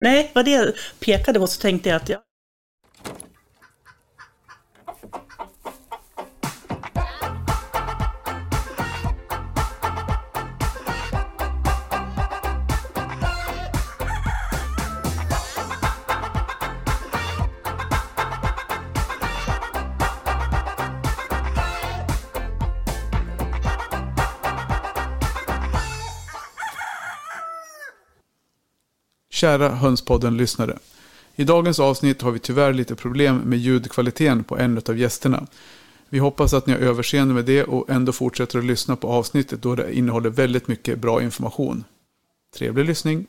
Nej, vad det jag pekade på så tänkte jag att jag... Kära Hönspodden-lyssnare. I dagens avsnitt har vi tyvärr lite problem med ljudkvaliteten på en av gästerna. Vi hoppas att ni har överseende med det och ändå fortsätter att lyssna på avsnittet då det innehåller väldigt mycket bra information. Trevlig lyssning!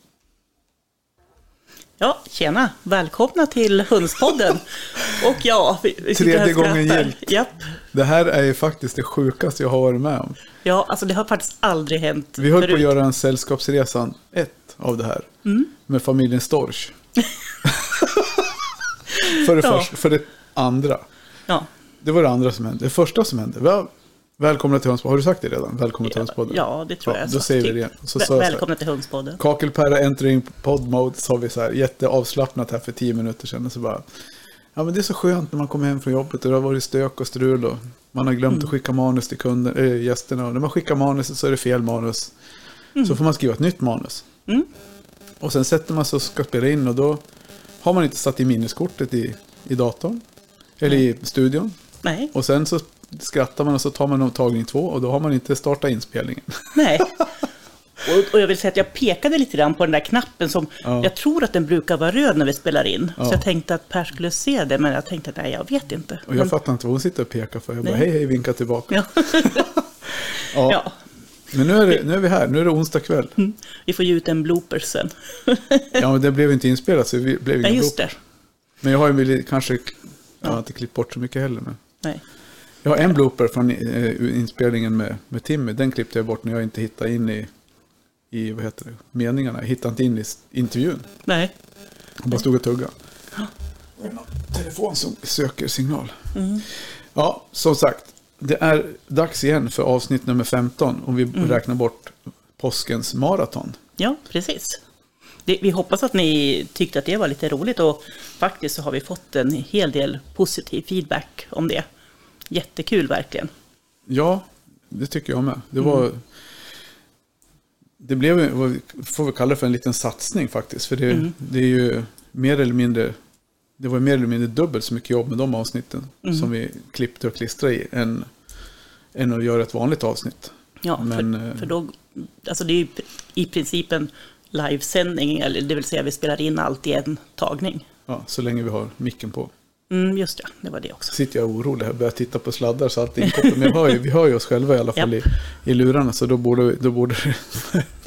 Ja, tjena! Välkomna till Hundspodden. Och ja, vi, vi Tredje gången gillt. Japp. Det här är ju faktiskt det sjukaste jag har varit med om. Ja, alltså det har faktiskt aldrig hänt Vi höll på att förut. göra en Sällskapsresan 1 av det här. Mm. Med familjen Storch. för, det Ja. första, för det andra. Ja, Det var det andra som hände. Det första som hände. Väl, välkomna till Hönspodden. Har du sagt det redan? Välkomna till Hönspodden. ja, det tror Ja, jag. då sa. säger vi Typ. det igen. Så så. Välkomna till Hundspodden. Kakelperra entering pod mode sa vi så här jätteavslappnat här för tio minuter sedan. Och så bara, ja men det är så skönt när man kommer hem från jobbet och det har varit stök och strul och man har glömt att skicka manus till kunden, äh, gästerna. Och när man skickar manuset så är det fel manus. Så får man skriva ett nytt manus. Mm. Och sen sätter man sig och ska spela in och då har man inte satt i minneskortet i, i datorn. Eller i studion. Nej, Och sen så skrattar man och så tar man tagning två och då har man inte startat inspelningen. nej. Och, och jag vill säga att jag pekade lite grann på den där knappen som Ja. jag tror att den brukar vara röd när vi spelar in. Ja. Så jag tänkte att Per skulle se det, men jag tänkte att nej, jag vet inte. Och jag men, fattar inte vad hon sitter och pekar för. Jag bara Nej. hej hej vinka tillbaka. ja. Ja. Men nu är, det, nu är vi här, nu är det onsdag kväll. vi får ge ut en blooper sen. Ja, men det blev inte inspelat så det blev ingen just blooper. det. Men jag har ju kanske, jag har inte klippt bort så mycket heller. Men Nej. jag har en blooper från eh, inspelningen med, med Timmy. Den klippte jag bort när jag inte hittade in i, i vad heter det, meningarna. Jag hittade inte in i intervjun. Nej. Han bara stod och tuggade. Det är någon telefon som söker signal. Mm. Ja, som sagt. Det är dags igen för avsnitt nummer 15. Om vi Mm. räknar bort påskens maraton. Ja, precis. Det, vi hoppas att ni tyckte att det var lite roligt och faktiskt så har vi fått en hel del positiv feedback om det. Jättekul verkligen. Ja, det tycker jag med. Det var... Mm. Det blev, vad får vi kalla det för en liten satsning faktiskt. För det, Mm. det är ju mer eller mindre... Det var mer eller mindre dubbelt så mycket jobb med de avsnitten Mm. som vi klippte och klistrade i än, än att göra ett vanligt avsnitt. Ja, Men, för, eh, för då, alltså det är ju i princip en livesändning, eller det vill säga vi spelar in allt i en tagning. Ja, så länge vi har micken på. Mm, just det, det var det Så också. sitter jag orolig här och börjar titta på sladdar så är inkopplat. Men hör ju, vi hör ju oss själva i alla fall i, i lurarna. Så då borde, då borde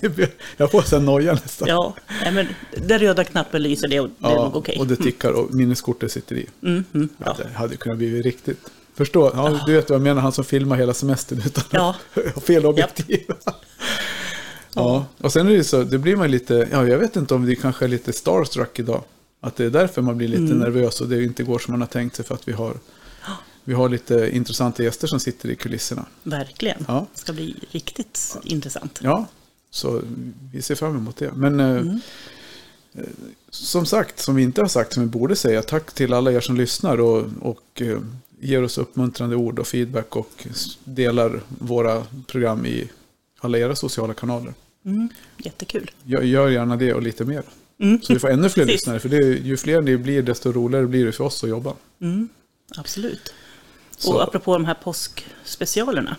det Jag får sen noja nästan. Ja, men den röda knappen lyser, det, det är nog okej. och det tickar och minneskortet sitter i. Mm, mm, Ja. ja. Det hade kunnat bli riktigt. Förstå, ja, du vet vad jag menar, han som filmar hela semestern utan Ja. fel objektiv. Ja. och sen är det så, det blir man lite, ja jag vet inte om det kanske är lite starstruck idag. Att det är därför man blir lite Mm. nervös och det inte går som man har tänkt sig för att vi har, vi har lite intressanta gäster som sitter i kulisserna. Verkligen. Ja. Det ska bli riktigt intressant. Ja, så vi ser fram emot det. Men eh, Mm. eh, som sagt, som vi inte har sagt, som vi borde säga, tack till alla er som lyssnar och, och eh, ger oss uppmuntrande ord och feedback och delar våra program i alla era sociala kanaler. Mm, jättekul. Gör, gör gärna det och lite mer. Mm. Så vi får ännu fler Precis. lyssnare, för det, ju fler ni blir, desto roligare blir det för oss att jobba. Mm, absolut. Så- Och apropå de här påskspecialerna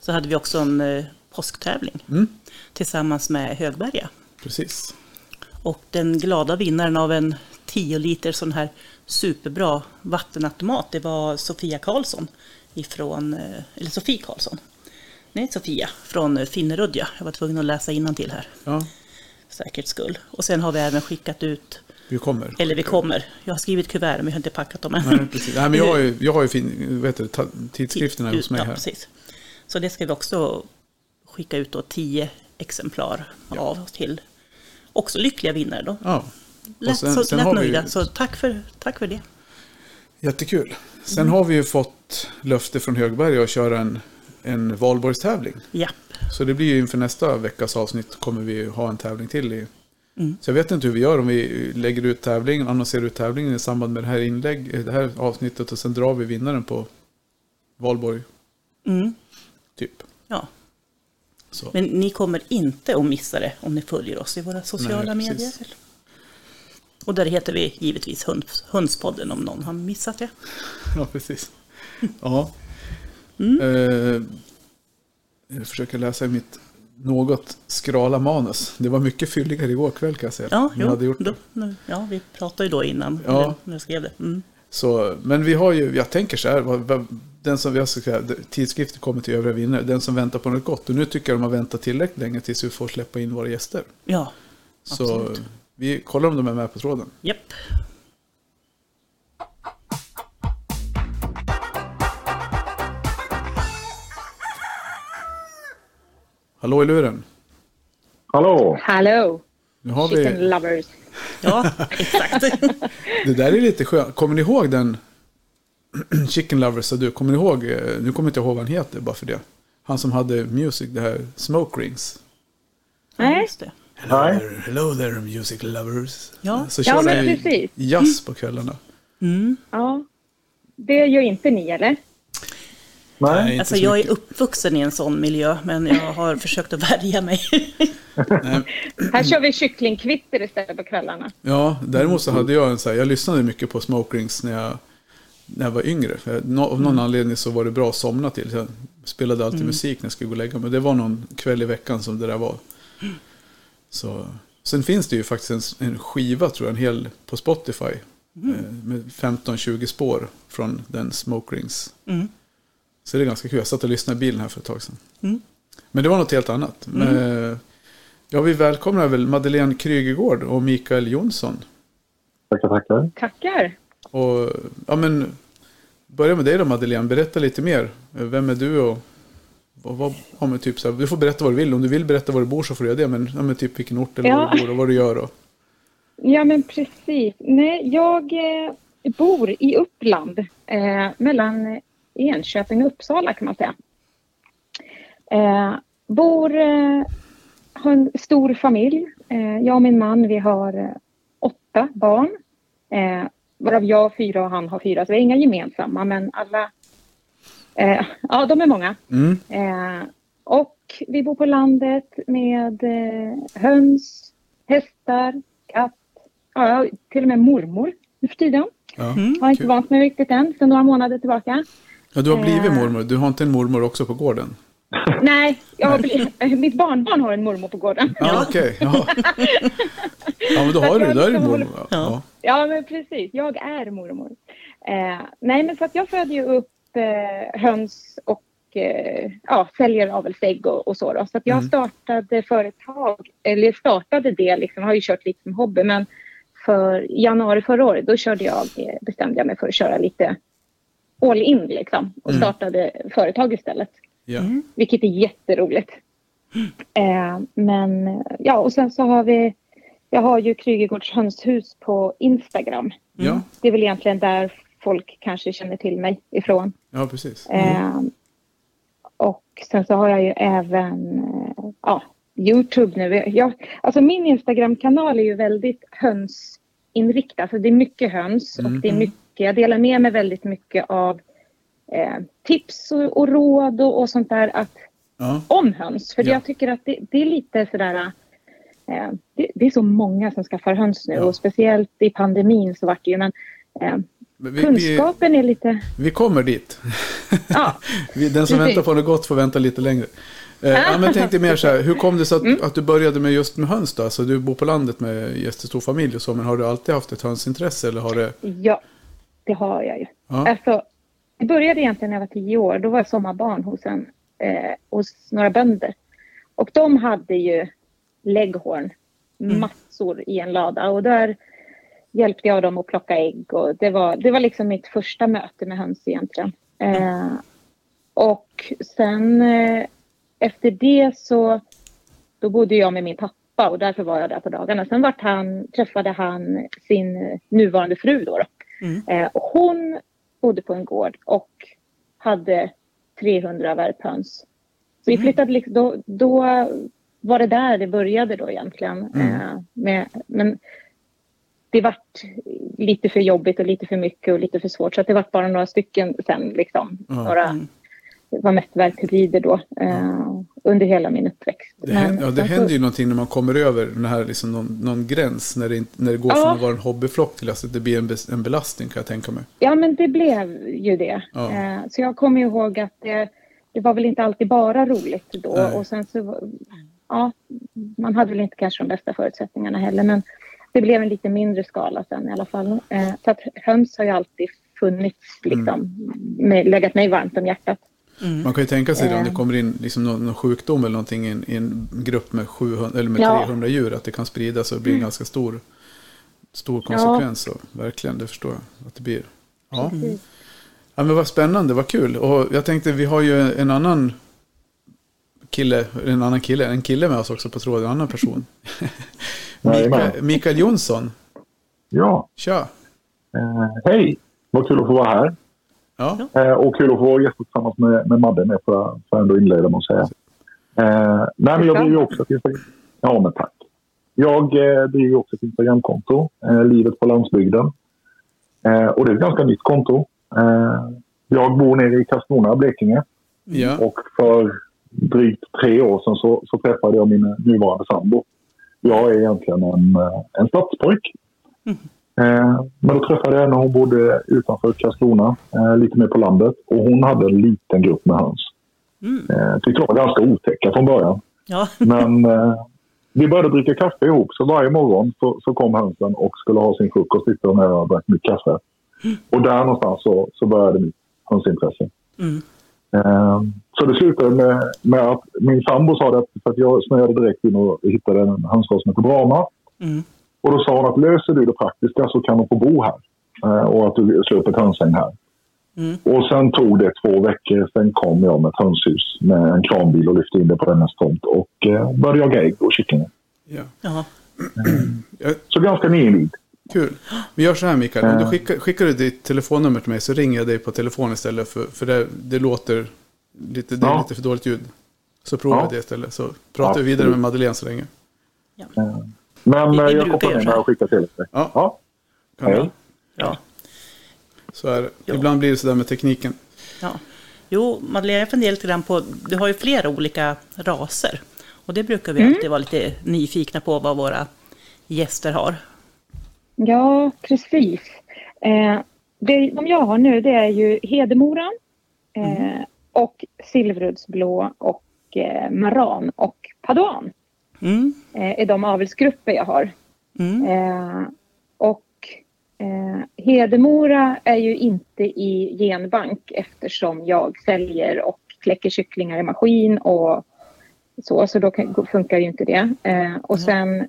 så hade vi också en eh, påsktävling Mm, tillsammans med Högberga. precis. Och den glada vinnaren av en 10 liter sån här superbra vattenautomat, det var Sofia Karlsson ifrån, eh, eller Sofie Karlsson. Nej, Sofia från Finnerudja. Jag var tvungen att läsa till här, Ja, säkerhets skull. Och sen har vi även skickat ut, vi kommer. eller vi kommer, jag har skrivit kuvert men jag har inte packat dem än. Nej, precis. Nej, men jag har ju, jag har ju fin, vet du, tidskrifterna hos mig ja, här. Precis. Så det ska vi också skicka ut då 10 exemplar av till också lyckliga vinnare då. Ja. Lätt, sen- så, sen lätt nöjda. Så tack för, tack för det. Jättekul. Sen Mm. har vi ju fått löfte från Högberg att köra en, en valborgstävling. Japp. Så det blir ju inför nästa veckas avsnitt kommer vi ha en tävling till i, Så jag vet inte hur vi gör om vi lägger ut tävlingen, annonserar ut tävlingen i samband med det här inlägg, det här avsnittet och sen drar vi vinnaren på valborg. Mm. Typ. Ja. Så. Men ni kommer inte att missa det om ni följer oss i våra sociala Nej, medier. Och där heter vi givetvis Hunds, Hundspodden om någon har missat det. Ja, precis. Ja. Mm. Eh, jag försöker läsa i mitt något skrala manus. Det var mycket fylligare igår kväll kan jag säga. Ja, jo, hade gjort då, nu, ja, vi pratade ju då innan Ja. när- jag skrev det. Mm. Så, men vi har ju, jag tänker så här, den som, jag ska säga, tidskrifter kommer till övriga vinnare, den som väntar på något gott. Och nu tycker jag de har väntat tillräckligt länge tills vi får släppa in våra gäster. Ja, Så Absolut. vi kollar om de är med på tråden. japp. Hallå i luren. Hallå! Hallå, Nu har chicken vi, lovers. Ja, exakt. det där är lite skönt. Kommer ni ihåg den Chicken Lovers, du? Kommer ni ihåg, eh, nu kommer jag inte ihåg vad han heter bara för det. Han som hade Music, det här Smoke Rings. Nej. just det. Hello Nej. there, hello there music lovers. Ja. Så Ja, men precis. jazz på kvällarna. Mm. Ja, det gör inte ni eller? Nej, Alltså så jag är uppvuxen i en sån miljö, men jag har försökt att värja mig. Här kör vi kycklingkvitter istället på kvällarna. Ja, däremot så hade jag en så här, jag lyssnade mycket på Smoke Rings när jag, när jag var yngre. Av någon anledning så var det bra att somna till. Så jag spelade alltid musik när jag skulle gå och lägga mig. Det var någon kväll i veckan som det där var. Så, sen finns det ju faktiskt en, en skiva tror jag, en hel på Spotify. Eh, med 15-20 spår från den Smoke Rings. Mm. Så det är ganska kul. Jag satt och lyssnade i bilen här för ett tag sedan. Mm. Men det var något helt annat. Men, ja, vi välkomnar väl Madeleine Krygegård och Mikael Jonsson. tackar, tackar. Tackar. Och, ja, men, börja med dig då Madeleine, berätta lite mer. Vem är du och vad, vad, ja, men typ så här, du får berätta vad du vill. Om du vill berätta var du bor så får du göra det. Men, ja, men typ vilken ort eller Ja. var du bor och vad du gör. Och, Ja, men precis. Nej, jag eh, bor i Uppland, eh, mellan Enköping och Uppsala kan man säga. Eh, bor, eh, har en stor familj. Eh, jag och min man, vi har eh, åtta barn. Eh, varav jag har fyra och han har fyra, så vi har inga gemensamma, men alla... Eh, ja, de är många. mm, Eh, och vi bor på landet med eh, höns, hästar, katt. Ja, till och med mormor nu för tiden. ja, Mm. Har inte kul. vant mig riktigt än, sedan några månader tillbaka. Ja, du har blivit Eh. mormor. Du har inte en mormor också på gården? Nej, jag har blivit, mitt barnbarn har en mormor på gården. Ja, okej. Ja. ja, men då har du, då är du liksom mormor. Ja. Ja, men precis. Jag är mormor. Eh, nej, men så att jag föder ju upp eh, höns och eh, ja, säljer avelsägg och, och så. Då. Så att jag Mm. startade företag, eller startade det, liksom, har ju kört lite som hobby, men för januari förra året, då körde jag, eh, bestämde jag mig för att köra lite all in liksom och Mm. startade företag istället. Ja. Mm. Vilket är jätteroligt. Eh, men ja, och sen så har vi, jag har ju Krygegårds hönshus på Instagram. Ja. Det är väl egentligen där folk kanske känner till mig ifrån. ja, precis. Eh, och sen så har jag ju även eh, ja, Youtube nu. Jag, alltså min Instagram-kanal är ju väldigt hönsinriktad. Alltså det är mycket höns Mm. och det är mycket, jag delar med mig väldigt mycket av eh, tips och, och råd och, och sånt där att, Ja. om höns. För Ja. jag tycker att det, det är lite sådär eh, det, det är så många som skaffar höns nu Ja. och speciellt i pandemin så vart det ju men eh, Vi, vi, kunskapen är lite, vi kommer dit. ja. Vi- Den som väntar på något gott får vänta lite längre. Eh, ja, men tänkte mer så här, hur kom det sig att, Mm. att du började med just med höns då? Alltså du bor på landet med jättestor familj och så, men har du alltid haft ett hönsintresse eller har det? Ja, det har jag ju. Ja, Alltså, det började egentligen när jag var tio år. Då var jag sommarbarn hos, en, eh, hos några bönder. Och de hade ju leghorn, massor i en lada. Och där hjälpte jag dem att plocka ägg. Och det, var, det var liksom mitt första möte med höns egentligen. Eh, och sen eh, efter det så då bodde jag med min pappa och därför var jag där på dagarna. Sen vart han, träffade han sin eh, nuvarande fru då. då. Mm. Eh, och hon bodde på en gård och hade 300 värphöns. Så vi flyttade liksom, då, då var det där det började då egentligen. Eh, med, men det vart lite för jobbigt och lite för mycket och lite för svårt. Så det vart bara några stycken sen. Liksom. Några, Mm. Var mest värkhybrider då. Eh, under hela min uppväxt. Det, händer, Men ja, det så- händer ju någonting när man kommer över den här, liksom någon, någon gräns. När det, när det går Ja. från att vara en hobbyflock till att det blir en, en belastning kan jag tänka mig. Ja, men det blev ju det. Ja. Eh, så jag kommer ihåg att det, det var väl inte alltid bara roligt då. Nej. Och sen så, ja, man hade väl inte kanske de bästa förutsättningarna heller. Men det blev en lite mindre skala sen i alla fall. Eh, så att höns har ju alltid funnits, liksom, med, legat mig varmt om hjärtat. Man kan ju tänka sig det om Eh. det kommer in liksom någon, någon sjukdom eller någonting i en, i en grupp med, 700, eller med Ja. 300 djur. Att det kan spridas och bli en ganska stor, stor konsekvens. Så, verkligen, det förstår jag att det blir. Ja. ja, men vad spännande, vad kul. Och jag tänkte, vi har ju en annan kille, en annan kille, en kille med oss också på tråden, en annan person. Mikael, Mikael Jonsson, Ja, tja. eh, hej! Vad kul att få vara här. Ja, Eh, och kul att få vara gäst tillsammans med, med Madde med, får jag ändå inleda med att säga. Eh, nej, men jag driver ju också ett Instagram... Ja, men tack. Jag eh, driver ju också ett Instagramkonto, eh, Livet på landsbygden. Eh, och det är ett ganska nytt konto. Eh, jag bor nere i Karlskrona, Blekinge. ja, Och för drygt tre år sedan så, så träffade jag min nuvarande sambo. Jag är egentligen en, eh, en stadspojk. Eh, men då träffade jag henne. Hon bodde utanför Karlskrona, eh, lite mer på landet. Och hon hade en liten grupp med höns. Eh, tyckte de var ganska otäcka från början. Ja. Men eh, vi började dricka kaffe ihop. Så varje morgon så, så kom hönsen och skulle ha sin frukost. Sitta där och drack mitt kaffe. Och där någonstans så, så började mitt hönsintresse. Mm. Eh, Så det slutade med, med att min sambo sa det att, för att jag snöade direkt in och hittade en hönsras som heter Brahma. Mm. Och då sa hon att löser du det praktiska så kan de få bo här. Eh, Och att du slår upp ett hönshägn här. Mm. Och sen tog det två veckor. Sen kom jag med ett hönshus med en kranbil och lyfte in det på dennes tomt. Och eh, började jaga ägg och kycklingar. ja. Ja. ja. Så ganska nyinvigd. Kul. Vi gör så här Mikael, om du Ja. skickar, skickar du ditt telefonnummer till mig så ringer jag dig på telefon istället. För, för det, det låter lite, det är Ja. lite för dåligt ljud. Så provar Ja. jag det istället. Så pratar vi vidare med Madeleine så länge. Men Vi- eh, vi jag kopplar ner här. och skickar till dig. Ja. Ja. Kan? Hej. Ja. Så är det. Ja. Ibland blir det sådär med tekniken. ja. Jo, Madeleine, jag funderar lite grann på, du har ju flera olika raser. Och det brukar vi alltid vara lite nyfikna på vad våra gäster har. Ja, precis. Eh, det, de jag har nu det är ju Hedemora eh, och Silverudsblå och eh, Maran och Paduan. Mm. Eh, är de avelsgrupper jag har. Mm. Eh, och eh, Hedemora är ju inte i genbank eftersom jag säljer och kläcker kycklingar i maskin och så, så då kan, funkar ju inte det. Eh, och sen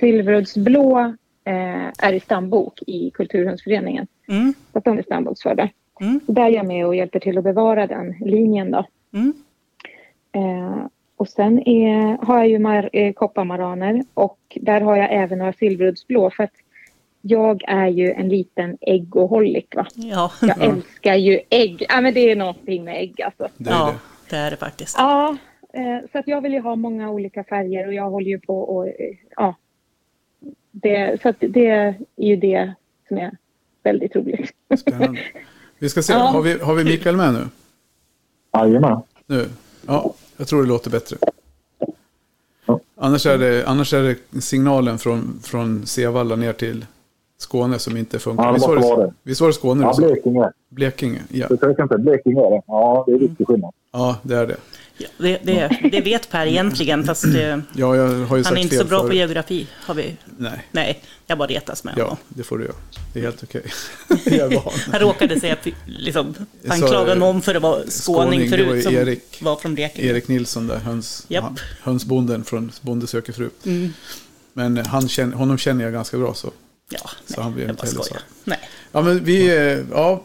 Silverudsblå eh, är i stambok i Kulturhundsföreningen. Mm. Så att de är stamboksförda. Mm. Där är jag med och hjälper till att bevara den linjen då. Mm. Eh, och sen är, har jag ju mar, eh, kopparmaraner och där har jag även några silverudsblå för att jag är ju en liten äggoholic va. Ja. Jag älskar ju ägg. Ja men det är någonting med ägg alltså. Det ja, det. det är det faktiskt. Ja, eh, så att jag vill ju ha många olika färger och jag håller ju på och eh, ja. Det, så att det är ju det som är väldigt roligt. Spännande. Vi ska se, Ja. har, vi, har vi Mikael med nu? Jajamän. Nu? Ja, jag tror det låter bättre. Ja. Annars är det, annars är det signalen från, från Sevalla ner till Skåne som inte funkar. Ja, det Visst var det, det. visst var det Skåne Ja? Blekinge. Blekinge, ja. Det inte. Blekinge är det. Ja, det är riktig skillnad. Ja, det är det. Ja, det, det, det vet Per egentligen, fast eh, Ja, han är inte så bra på förut. geografi. Har vi. Nej, Nej, jag bara retas med ja, honom. det får du göra. Det är helt okej. van. Han råkade säga, liksom, Jag sa, anklaga eh, någon för att vara skåning, skåning, det var förut som Erik. var från Blekinge. Erik Nilsson där, höns, Japp. han, hönsbonden från Bonde söker fru. Mm. Men han känner, honom känner jag ganska bra så. Ja, Så nej, han blir inte heller så. Nej. Ja, men vi, eh, ja,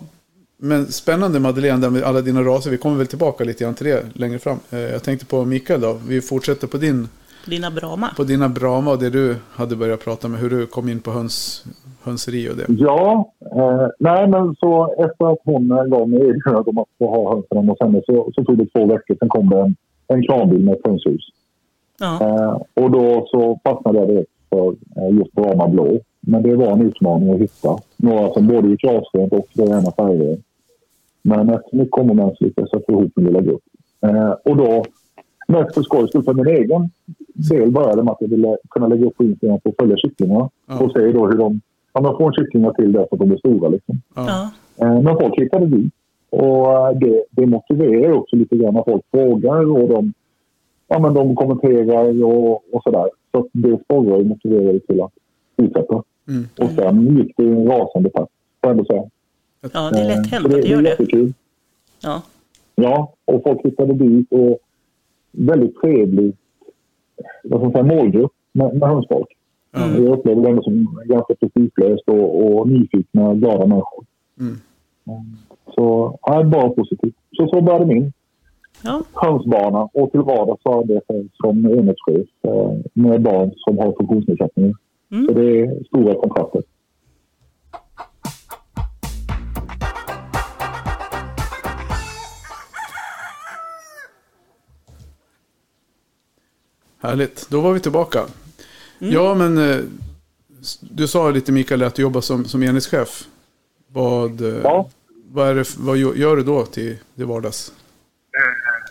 men spännande Madeleine, där med alla dina raser. Vi kommer väl tillbaka lite grann till det längre fram. Eh, Jag tänkte på Mikael då. Vi fortsätter på, din, Dina Brahma. på dina Brahma och det du hade börjat prata med. Hur du kom in på höns, hönseri och det. Ja, eh, nej men så efter att hon gav mig erbjudandet om att få ha hönsen hos henne så, så tog det två veckor. Sen kom det en, en kranbil med ett hönshus. Ja. Eh, och då så fastnade jag direkt för eh, just Brahma Blå. Men det var en utmaning att hitta några som både gick avstånd och rena färger. Men efter mycket om och men så lyckades jag få ihop min lilla grupp. Eh, och då, mest för skojs skull, för min egen del började med att jag ville kunna lägga upp på Instagram och följa kycklingarna. Ja. Och se då hur de, ja men få en kycklingar till det så att de blir stora liksom. Ja. Eh, Men folk hittade dit. Och eh, det, det motiverar ju också lite grann när folk frågar och de, ja, men de kommenterar och, och sådär. Så att det sporrar och motiverar till att fortsätta. Mm. Och sen gick det i en rasande takt, får jag ändå säga. Ja, det är lätt Eh, hänt att det gör är det. Ja. Ja, och folk hittade dit och väldigt trevlig vad ska man säga, målgrupp med, med hönsfolk. Mm. Jag upplever det som ganska prestigelöst och, och nyfikna, glada människor. Mm. Så ja, bara positivt. Så så började min Ja. hönsbana och till vardags arbetar jag som enhetschef eh, med barn som har funktionsnedsättningar. Mm. Så det är stora kontraster. Härligt, då var vi tillbaka. Ja, men eh, du sa lite Mikael att du jobbar som, som enhetschef. Vad, eh, Ja. vad, är det, vad gör du då till det vardags?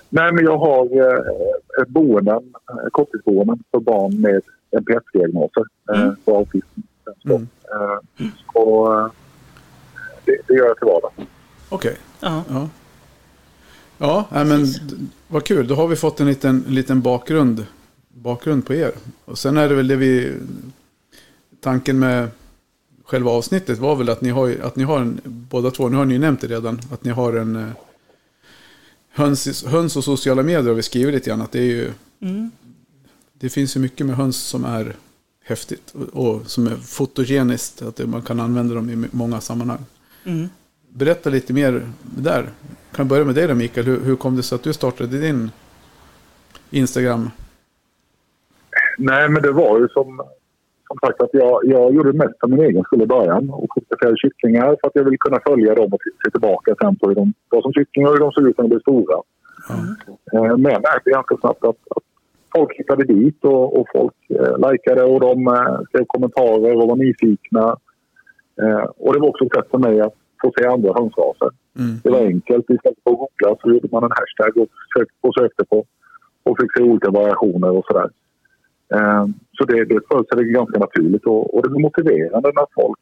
Nej, men jag har eh, boenden, eh, korttidsboenden för barn med NPF-diagnoser eh, Mm. för autism. Mm. eh, och, eh, det, det gör jag till vardags. Okej, Ja. ja. Ja, nej, men vad kul. Då har vi fått en liten, liten bakgrund, bakgrund på er. Och sen är det väl det vi... Tanken med själva avsnittet var väl att ni har, att ni har en, båda två, nu har ni ju nämnt det redan, att ni har en eh, höns, höns och sociala medier har vi skrivit lite grann. Att det är ju, Mm. det finns ju mycket med höns som är häftigt och, och som är fotogeniskt. Att det, man kan använda dem i många sammanhang. Mm. Berätta lite mer där. Kan jag börja med dig då Mikael. Hur, hur kom det sig att du startade din Instagram? Nej, men det var ju som, som sagt att jag, jag gjorde mest för min egen skull i början och fotograferade kycklingar för att jag ville kunna följa dem och se tillbaka sen på hur de var som kycklingar och hur de såg ut när de blev stora. Eh, Men jag märkte ganska snabbt att, att folk hittade dit och, och folk eh, likade och de eh, skrev kommentarer och var nyfikna. Eh, och det var också ett sätt för mig att få se andra hönsraser. Mm. Det var enkelt. Istället för att googla så gjorde man en hashtag och sökte, och sökte på och fick se olika variationer och sådär. Eh, så det, det sig ganska naturligt och, och det blir motiverande när folk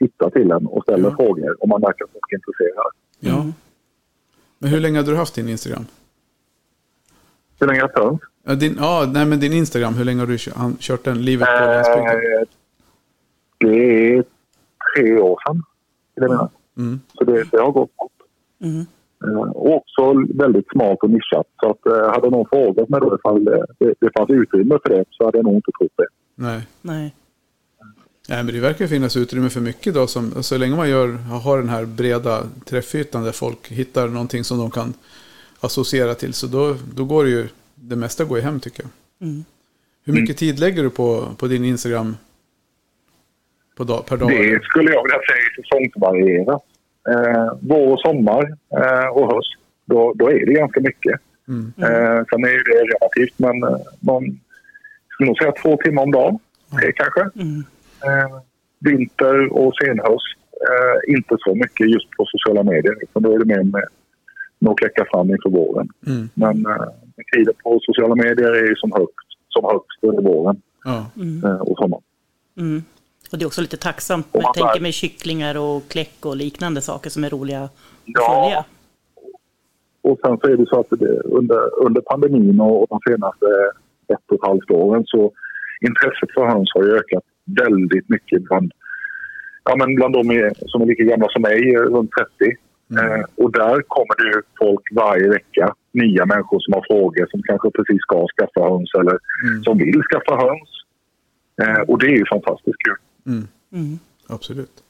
hittar till en och ställer Ja. frågor om man märker att folk är intresserade. Ja. Men hur länge har du haft din Instagram? Hur länge har jag tömt? Ja, din, ja, nej men din Instagram, hur länge har du kört, den? Livet på landsbygden? Eh, det är tre år sedan. mena. Mm. Så det, det har gått fort. Mm. Eh, Och också väldigt smart och nischat. Så att, eh, hade någon frågat mig då ifall det, det, fanns utrymme för det så hade jag nog inte trott det. Nej. Nej. Nej, men det verkar finnas utrymme för mycket då. Som, så länge man gör, har den här breda träffytan där folk hittar någonting som de kan associera till. Så då, då går det ju, det mesta går ju hem tycker jag. Mm. Hur mycket tid lägger du på, på din Instagram på dag, per dag? Det skulle jag vilja säga är säsongsvarierat. Eh, vår och sommar eh, och höst, då, då är det ganska mycket. Mm. Eh, sen är det relativt, men eh, man skulle nog säga två timmar om dagen. Det kanske. Mm. Eh, vinter och senhöst, eh, inte så mycket just på sociala medier. Utan då är det mer med, att kläcka fram inför våren. Mm. Men eh, tiden på sociala medier är ju som högst, som högst under våren. Mm. eh, och sommaren. Mm. Och det är också lite tacksamt. Jag tänker med kycklingar och kläck och liknande saker som är roliga att Ja. följa. Och sen så är det så att det, under, under pandemin och, och de senaste ett och ett halvt åren så intresset för höns har ju ökat väldigt mycket bland, ja, men bland de är, som är lika gamla som mig, runt 30. Eh, och där kommer det ju folk varje vecka, nya människor som har frågor som kanske precis ska skaffa höns eller Mm. som vill skaffa höns. Eh, och det är ju fantastiskt kul. Mm. Mm. Absolut.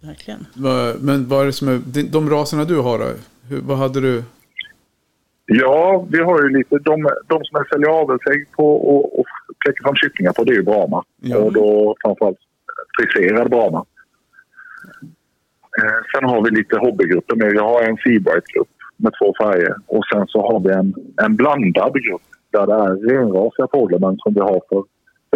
Verkligen. Men vad är det som är, de, raserna du har vad hade du? Ja, vi har ju lite... De, de som jag säljer avelsägg på och, och kläcker fram kycklingar på, det är ju Brahma. Ja. Och då framförallt friserad Brahma. Eh, sen har vi lite hobbygrupper med. Vi har en Seabright-grupp med två färger och sen så har vi en, en blandad grupp där det är renrasiga fåglar men som vi har för,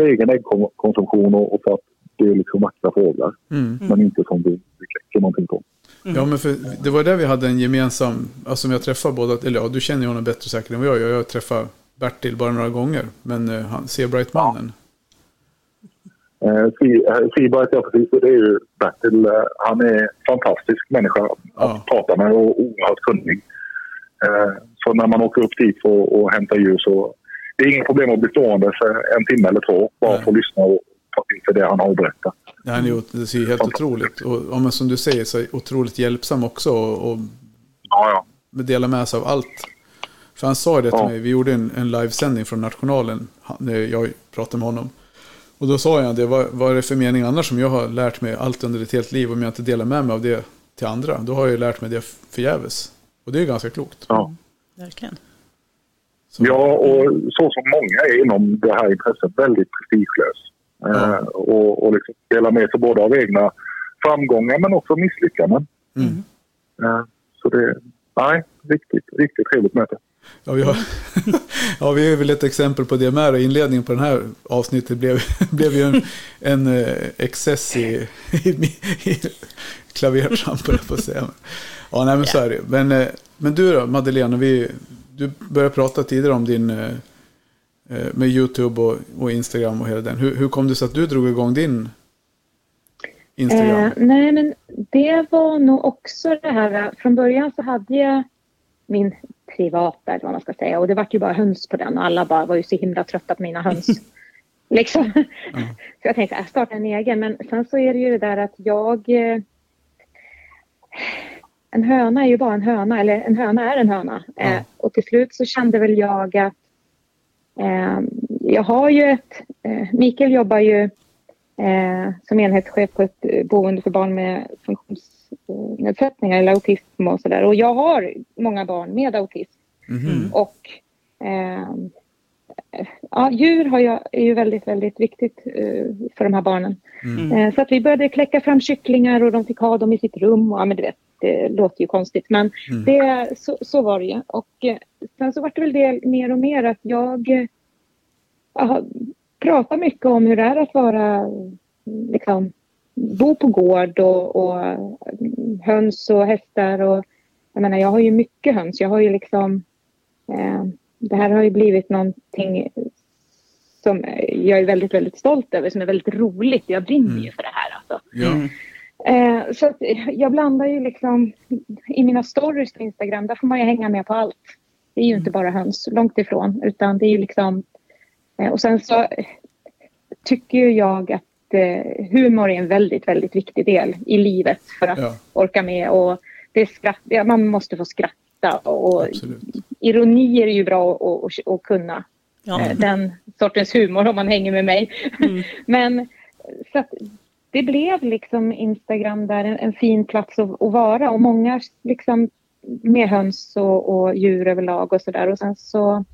egen äggkonsumtion och, och för att det är liksom vackra fåglar. Mm. Men inte som vi, vi kläcker någonting på. Ja, men för det var där vi hade en gemensam, alltså jag träffade båda, eller ja, du känner ju honom bättre säkert än vad jag gör. Jag träffade Bertil bara några gånger, men uh, han, Seabright-mannen. Eh, Seabright, ja precis, det är ju Bertil. Eh, han är fantastisk människa att Ja. prata med och oerhört kunnig. Eh, så när man åker upp dit och, och hämtar djur så det är inga problem att bli stående för en timme eller två bara Nej. för att lyssna och sig det han har att berätta. Ja, han är ju, det ser ju helt otroligt. Och ja, men som du säger så är otroligt hjälpsam också och, och Ja, ja. dela med sig av allt. För han sa det till Ja. mig, vi gjorde en, en livesändning från Nationalen, när jag pratade med honom. Och då sa jag det, vad, vad är det för mening annars som jag har lärt mig allt under ett helt liv om jag inte delar med mig av det till andra? Då har jag ju lärt mig det förgäves. Och det är ju ganska klokt. ja. Verkligen. Så, Ja, och så som många är inom det här intresset väldigt prestigelös. Eh, och och liksom dela med sig både av egna framgångar men också misslyckanden. Mm. Eh, så det, nej, riktigt, riktigt trevligt möte. Ja, vi har, ja, vi är väl ett exempel på det med. och Inledningen på den här avsnittet blev, blev ju en, en eh, excess i, i, i klavertramp, jag på att säga. Ja, nej, men så är det men, men du då, Madeleine, vi, du började prata tidigare om din med YouTube och, och Instagram och hela den. Hur, hur kom det sig att du drog igång din Instagram? Eh, nej, men det var nog också det här. Från början så hade jag min privata, eller vad man ska säga. Och det var ju bara höns på den. Och alla bara var ju så himla trötta på mina höns. liksom. Så jag tänkte, jag startar en egen. Men sen så är det ju det där att jag... Eh, en höna är ju bara en höna, eller en höna är en höna. Ja. Eh, och till slut så kände väl jag att eh, jag har ju ett... Eh, Mikael jobbar ju eh, som enhetschef på ett eh, boende för barn med funktionsnedsättningar eller autism och sådär. Och jag har många barn med autism. Mhm. Och ehm, ja, djur har jag, är ju väldigt, väldigt viktigt eh, för de här barnen. Mm. Eh, så att vi började kläcka fram kycklingar och de fick ha dem i sitt rum. Och, ja, men du vet, det låter ju konstigt men Mm. det, så, så var det ju. Och eh, sen så var det väl det mer och mer att jag eh, ja, pratar mycket om hur det är att vara liksom, bo på gård och, och mm, höns och hästar. Och, jag menar, jag har ju mycket höns. Jag har ju liksom... Eh, det här har ju blivit någonting som jag är väldigt, väldigt stolt över, som är väldigt roligt. Jag brinner ju för det här. Alltså. Ja. Mm. Eh, så att jag blandar ju liksom i mina stories på Instagram, där får man ju hänga med på allt. Det är ju inte bara höns, långt ifrån, utan det är ju liksom... Eh, och sen så tycker ju jag att eh, humor är en väldigt, väldigt viktig del i livet för att Ja. orka med. Och det är skratt, ja, man måste få skratta och Absolut. ironi är ju bra att kunna. Ja. Eh, den sortens humor om man hänger med mig. Mm. Men så att det blev liksom Instagram där en, en fin plats att, att vara och många liksom med höns och, och djur överlag och sådär. Och sen så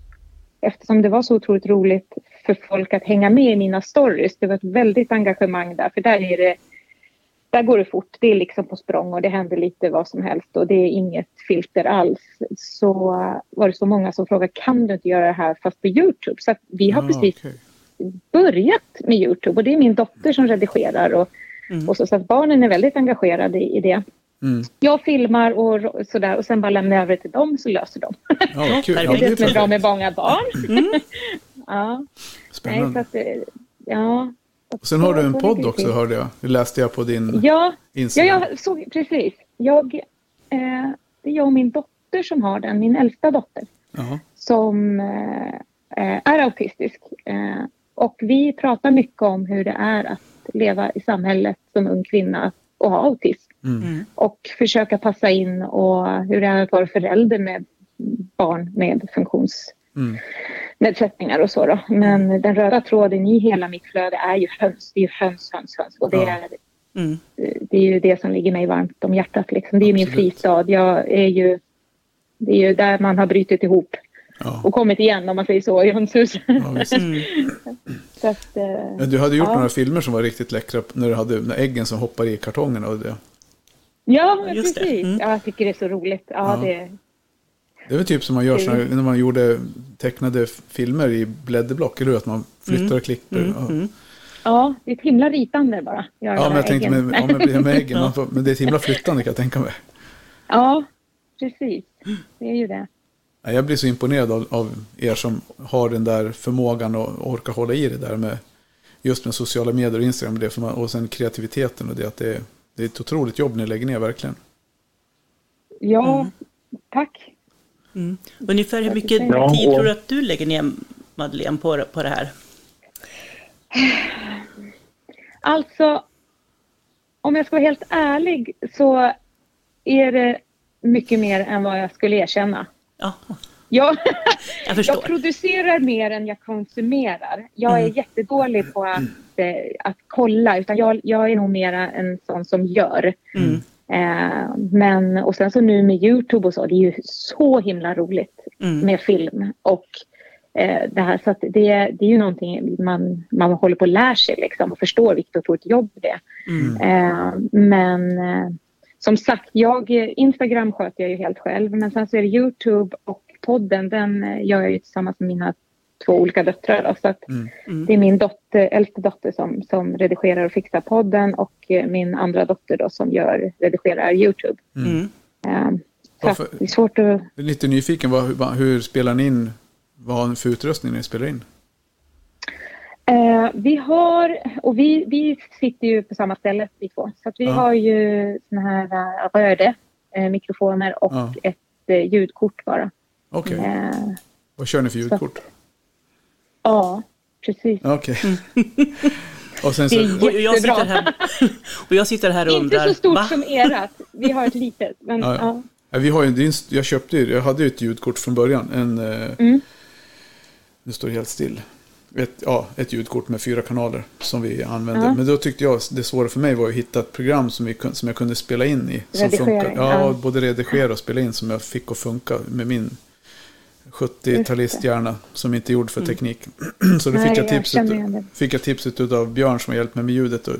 eftersom det var så otroligt roligt för folk att hänga med i mina stories. Det var ett väldigt engagemang där för där är det där går det fort. Det är liksom på språng och det händer lite vad som helst och det är inget filter alls. Så var det så många som frågade kan du inte göra det här fast på Youtube? Så vi har Ah, precis okej. Börjat med Youtube och det är min dotter som redigerar och, Mm. och så, så att barnen är väldigt engagerade i, i det. Mm. Jag filmar och sådär och sen bara lämnar jag över till dem så löser de. Ja, kul. det Ja, är det som är bra med många barn. Mm. ja, nej, så Spännande. att, eh, ja. Och sen har du en podd också hörde jag. Det läste jag på din Ja, ja, Instagram. jag såg precis. Jag, eh, det är jag och min dotter som har den, min äldsta dotter. Ja. som eh, är autistisk. Eh, och vi pratar mycket om hur det är att leva i samhället som ung kvinna och ha autism. Mm. Mm. Och försöka passa in och hur det är att vara förälder med barn med funktionsnedsättningar Mm. och så. Då. Men den röda tråden i hela mitt flöde är ju höns. Det är ju höns, höns, höns. Och det Ja. är Mm. det är ju det som ligger mig varmt om hjärtat. Liksom. Det är min Absolut. fristad. Jag är ju, det är ju där man har brutit ihop Ja. och kommit igen om man säger så i hönshuset. Ja. Mm. eh, Men du hade gjort Ja. några filmer som var riktigt läckra när du hade när äggen som hoppar i kartongerna och det. ja, Just det. precis. Mm. Ja, jag tycker det är så roligt. Ja, Ja. Det, Det är väl typ som man gör såna, när man gjorde tecknade filmer i blädderblock, eller hur? Att man flyttar och klipper. Mm, ja. mm. Ja, det är ett himla ritande bara. Ja, men jag tänkte äggen. med, ja, med, med äggen. Man får, men det är ett himla flyttande kan jag tänka mig. Ja, precis. Det är ju det. Ja, Jag blir så imponerad av, av er som har den där förmågan och orkar hålla i det där med just med sociala medier och Instagram och, det, för man, och sen kreativiteten och det att det, är- det är ett otroligt jobb ni lägger ner verkligen. Ja, tack. Mm. Ungefär hur mycket Ja, tid och- tror du att du lägger ner, Madeleine, på, det- på det här? Alltså, om jag ska vara helt ärlig så är det mycket mer än vad jag skulle erkänna. Ja, Jag, jag förstår. jag producerar mer än jag konsumerar. Jag är jättedålig på att, eh, att kolla, utan jag, jag är nog mera en sån som gör. Mm. Eh, men, och sen så nu med Youtube och så, det är ju så himla roligt Mm. med film. Och eh, det här, så att det, det är ju någonting man, man håller på att lära sig liksom och förstår vilket otroligt jobb det är. Mm. Eh, men eh, som sagt, jag, Instagram sköter jag ju helt själv. Men sen så är det Youtube och podden, den eh, gör jag ju tillsammans med mina två olika döttrar. Då, så att Mm. Mm. Det är min dotter, äldste dotter som, som redigerar och fixar podden och eh, min andra dotter då som gör, redigerar Youtube. Mm. Så Varför- det är svårt att... Lite nyfiken, vad, hur, hur spelar ni in? Vad har ni för utrustning när ni spelar in? Eh, vi har, och vi, vi sitter ju på samma ställe vi två. Så att vi Ja. har ju såna här uh, röde eh, mikrofoner och Ja. ett eh, ljudkort bara. Okej, Eh, vad kör ni för ljudkort? ja, precis. Okej. och sen Det är så, Och jag sitter Jättebra. här, och jag sitter här och undrar. Inte så stort va? som erat. Vi har ett litet. Men, Ja, ja. ja. vi har ju, jag köpte ju, jag hade ju ett ljudkort från början. En, eh, Mm. Nu står det helt still. Ett, ja, ett ljudkort med fyra kanaler som vi använder. Ja. Men då tyckte jag det svåra för mig var att hitta ett program som, vi, som jag kunde spela in i. Som funkar. Ja, ja. både redigera och spela in som jag fick att funka med min 70-talist-hjärna som inte är gjord för teknik. så då Nej, fick jag jag tipset, det. fick jag tipset av Björn som har hjälpt mig med ljudet. Och,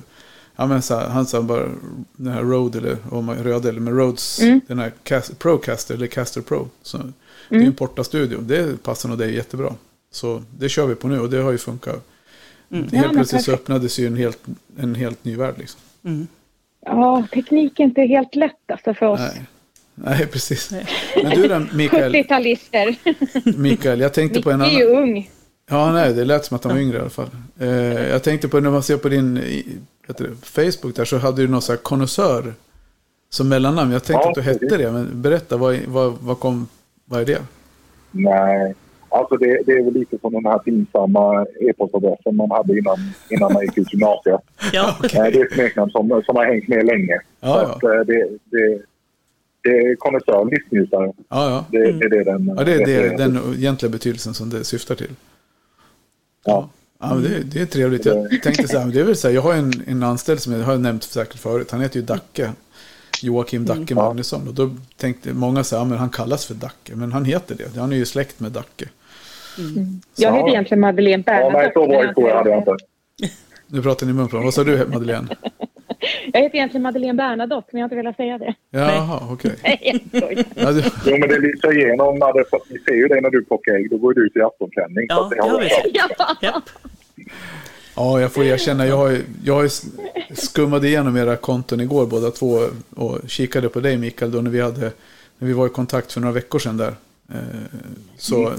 ja, men så här, han sa bara den här Rode eller om man röd eller med Rhodes, Mm. den här Cas- Procaster eller Caster Pro. Så, Det är Mm. en portastudio, det passar nog dig jättebra. Så det kör vi på nu och det har ju funkat. Mm. Ja, Helt men plötsligt så öppnades ju en helt, en helt ny värld. Liksom. Mm. ja, teknik är inte helt lätt alltså för oss Nej. Nej, precis. Men du då, Mikael, 70-talister. Mikael, jag tänkte på en är annan... ju ung. Ja, nej, det lät som att han var yngre i alla fall. Eh, jag tänkte på när man ser på din det, Facebook där så hade du någon sån här konnässör som mellannamn. Jag tänkte Ja, att du hette det, men berätta, vad, vad, vad, kom, vad är det? Nej, alltså det, det är väl lite som den här pinsamma e-postadressen man hade innan, innan man gick ut gymnasiet. Ja, Eh, Det är ett smeknamn som, som har hängt med länge. Ja, Så ja. Att, eh, det, det, det är konnässör, livsnjutare. Ja, ja. Det, det är det den... ja det är det, den egentliga betydelsen som det syftar till. Ja. Ja, men det, det är trevligt. Jag tänkte så här, men det är väl så här, jag har en, en anställd som jag har nämnt säkert förut. Han heter ju Dacke. Joakim Dacke Magnusson. Och då tänkte många så här, men han kallas för Dacke. Men han heter det. Han är ju släkt med Dacke. Jag Ja. heter egentligen Madeleine Ja, Bernadotte. nej, så bra historia hade jag inte. Nu pratar ni i mun på Vad sa du Madeleine? Jag heter egentligen Madeleine Bernadotte, men jag har inte velat säga det. Jaha, okej. Nej, jag Jo, men det lyser igenom. Vi ser ju det när du plockar ägg. Då går du ut i aftonklänning. Ja att det har vi sett. Ja. Ja. ja, jag får erkänna. Jag har, jag skummade igenom era konton igår båda två. Och kikade på dig Mikael då när vi, hade, när vi var i kontakt för några veckor sedan där. Eh, Så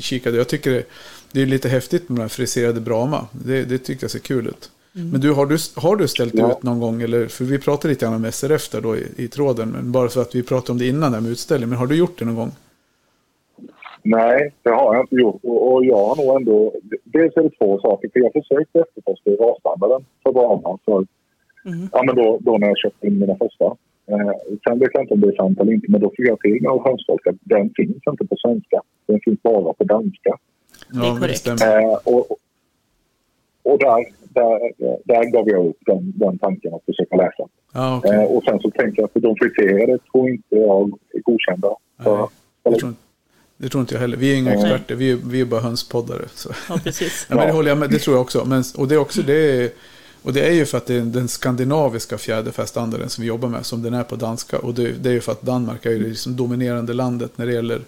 kikade jag. Tycker det, det är lite häftigt med de här friserade Brahma. Det, det tyckte jag ser kul ut. Men du, har du, har du ställt Ja. ut någon gång, eller, för vi pratade lite grann om SRF där då i, i tråden, men bara för att vi pratade om det innan där med utställning. Men har du gjort det någon gång? Nej, det har jag inte gjort. Och, jag har nog ändå... Dels är det två saker. För jag försökte efterforska i rasstandarden för Brahma. För, Mm. ja, men då, då när jag köpte in mina första. Eh, sen vet jag inte om det är sant eller inte. Men då fick jag till med hönsfolk att den finns inte på svenska. Den finns bara på danska. Det är Ja, korrekt. stämmer. Eh, och och där, där, där gav jag upp den, den tanken att försöka läsa. Ja, okej. Eh, och sen så tänkte jag att de friserade tror inte jag är godkända. Nej, Det tror, det tror inte jag heller. Vi är inga Nej. experter, vi är, vi är bara hönspoddare. Så. ja, precis. Ja, men det håller jag med, det tror jag också. Men, och det är också, det är, Och det är ju för att det är den skandinaviska fjäderfästandarden som vi jobbar med som den är på danska. Och det, det är ju för att Danmark är ju det liksom dominerande landet när det gäller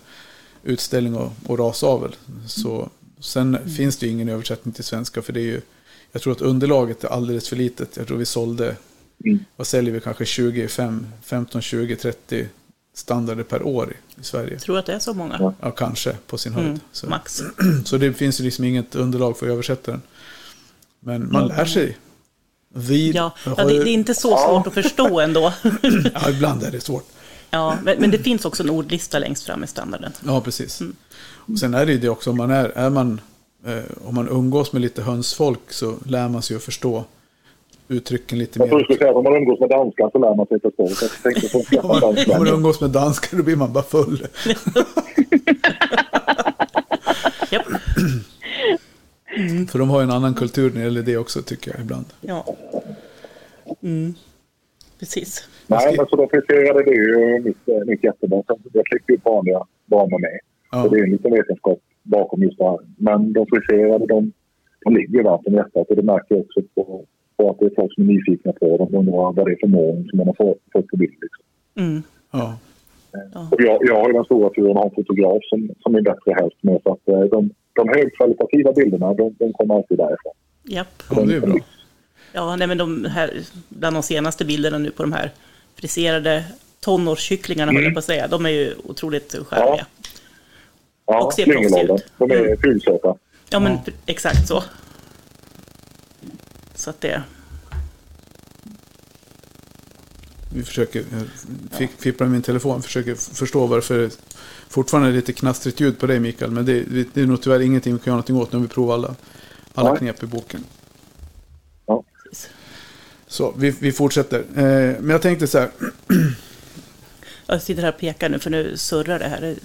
utställning och, och rasavel. Så, sen mm. finns det ju ingen översättning till svenska för det är ju, jag tror att underlaget är alldeles för litet. Jag tror vi sålde, mm. vad säljer vi kanske 25, 15, 20, 30 standarder per år i, i Sverige. Jag tror att det är så många. Ja, kanske på sin höjd. Mm, så. Max. Så det finns ju liksom inget underlag för att översätta den. Men man lär sig. Vi ja, ja det, det, är inte så svårt att förstå ändå. ja, ibland är det svårt. Ja, men, men, det finns också en ordlista längst fram i standarden. Ja, precis. Mm. Och sen är det ju det också, om man, är, är man, eh, om man umgås med lite hönsfolk så lär man sig att förstå uttrycken lite mer. Jag tror du skulle säga att om man umgås med danskar så lär man sig förstå. om, man, om man umgås med danskar då blir man bara full. Mm. För de har ju en annan kultur när det gäller det också tycker jag ibland. Ja. Mm. Precis. Nej, men så de friserade det är ju mitt, mitt jättebra. Jag klippte ju vanliga banor med. Ja. Så det är en liten vetenskap bakom just det här. Men de friserade, de, de ligger varmt om hjärtat och det märker jag också på, på att det är folk som är nyfikna på dem. De undrar vad det är för mån som man har fått på bild. Liksom. Mm. Ja. Och jag, jag har ju den stora turen att ha en fotograf som, som är bättre hälft med. Så att eh, de, de högkvalitativa bilderna, de, de kommer alltid därifrån. Japp. Ja, det är bra. Ja, nej, men de här, bland de senaste bilderna nu på de här friserade tonårskycklingarna, mm. jag på att säga, de är ju otroligt charmiga. Ja, ja och ser ut. De är mm. Ja, men ja. exakt så. Så att det... Vi försöker, jag fipplar med min telefon, försöker förstå varför det fortfarande är lite knastrigt ljud på dig Mikael. Men det, det är nog tyvärr ingenting vi kan göra någonting åt nu. Vi provar alla, alla ja. knep i boken. Ja. Så vi, vi fortsätter. Eh, men jag tänkte så här. jag sitter här och pekar nu för nu surrar det här. Det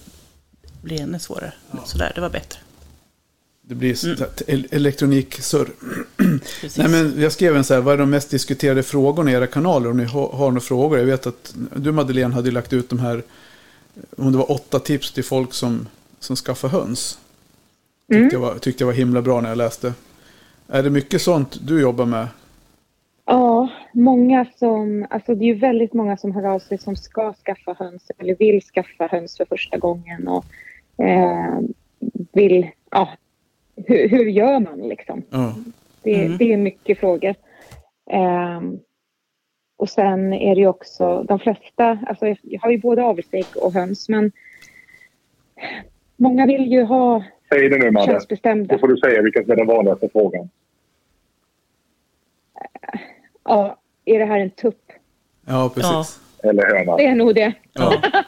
blir ännu svårare. Ja. Sådär, det var bättre. Det blir mm. elektroniksurr. Nej, men jag skrev en så här, vad är de mest diskuterade frågorna i era kanaler? Om ni har, har några frågor. Jag vet att du Madeleine hade lagt ut de här, om det var åtta tips till folk som, som skaffar höns. Tyckte, mm. jag var, tyckte jag var himla bra när jag läste. Är det mycket sånt du jobbar med? Ja, många som, alltså det är ju väldigt många som hör av sig som ska skaffa höns eller vill skaffa höns för första gången och eh, vill, ja, hur, hur gör man liksom? Mm. Det, mm. det, är mycket frågor. Um, och sen är det ju också de flesta, alltså jag har ju både avelsägg och höns men många vill ju ha Säg det nu Madde. könsbestämda. Då får du säga vilken är den vanligaste frågan. Ja, är det här en tupp? Ja, precis. Ja. Eller höna. Det är nog det. Ja.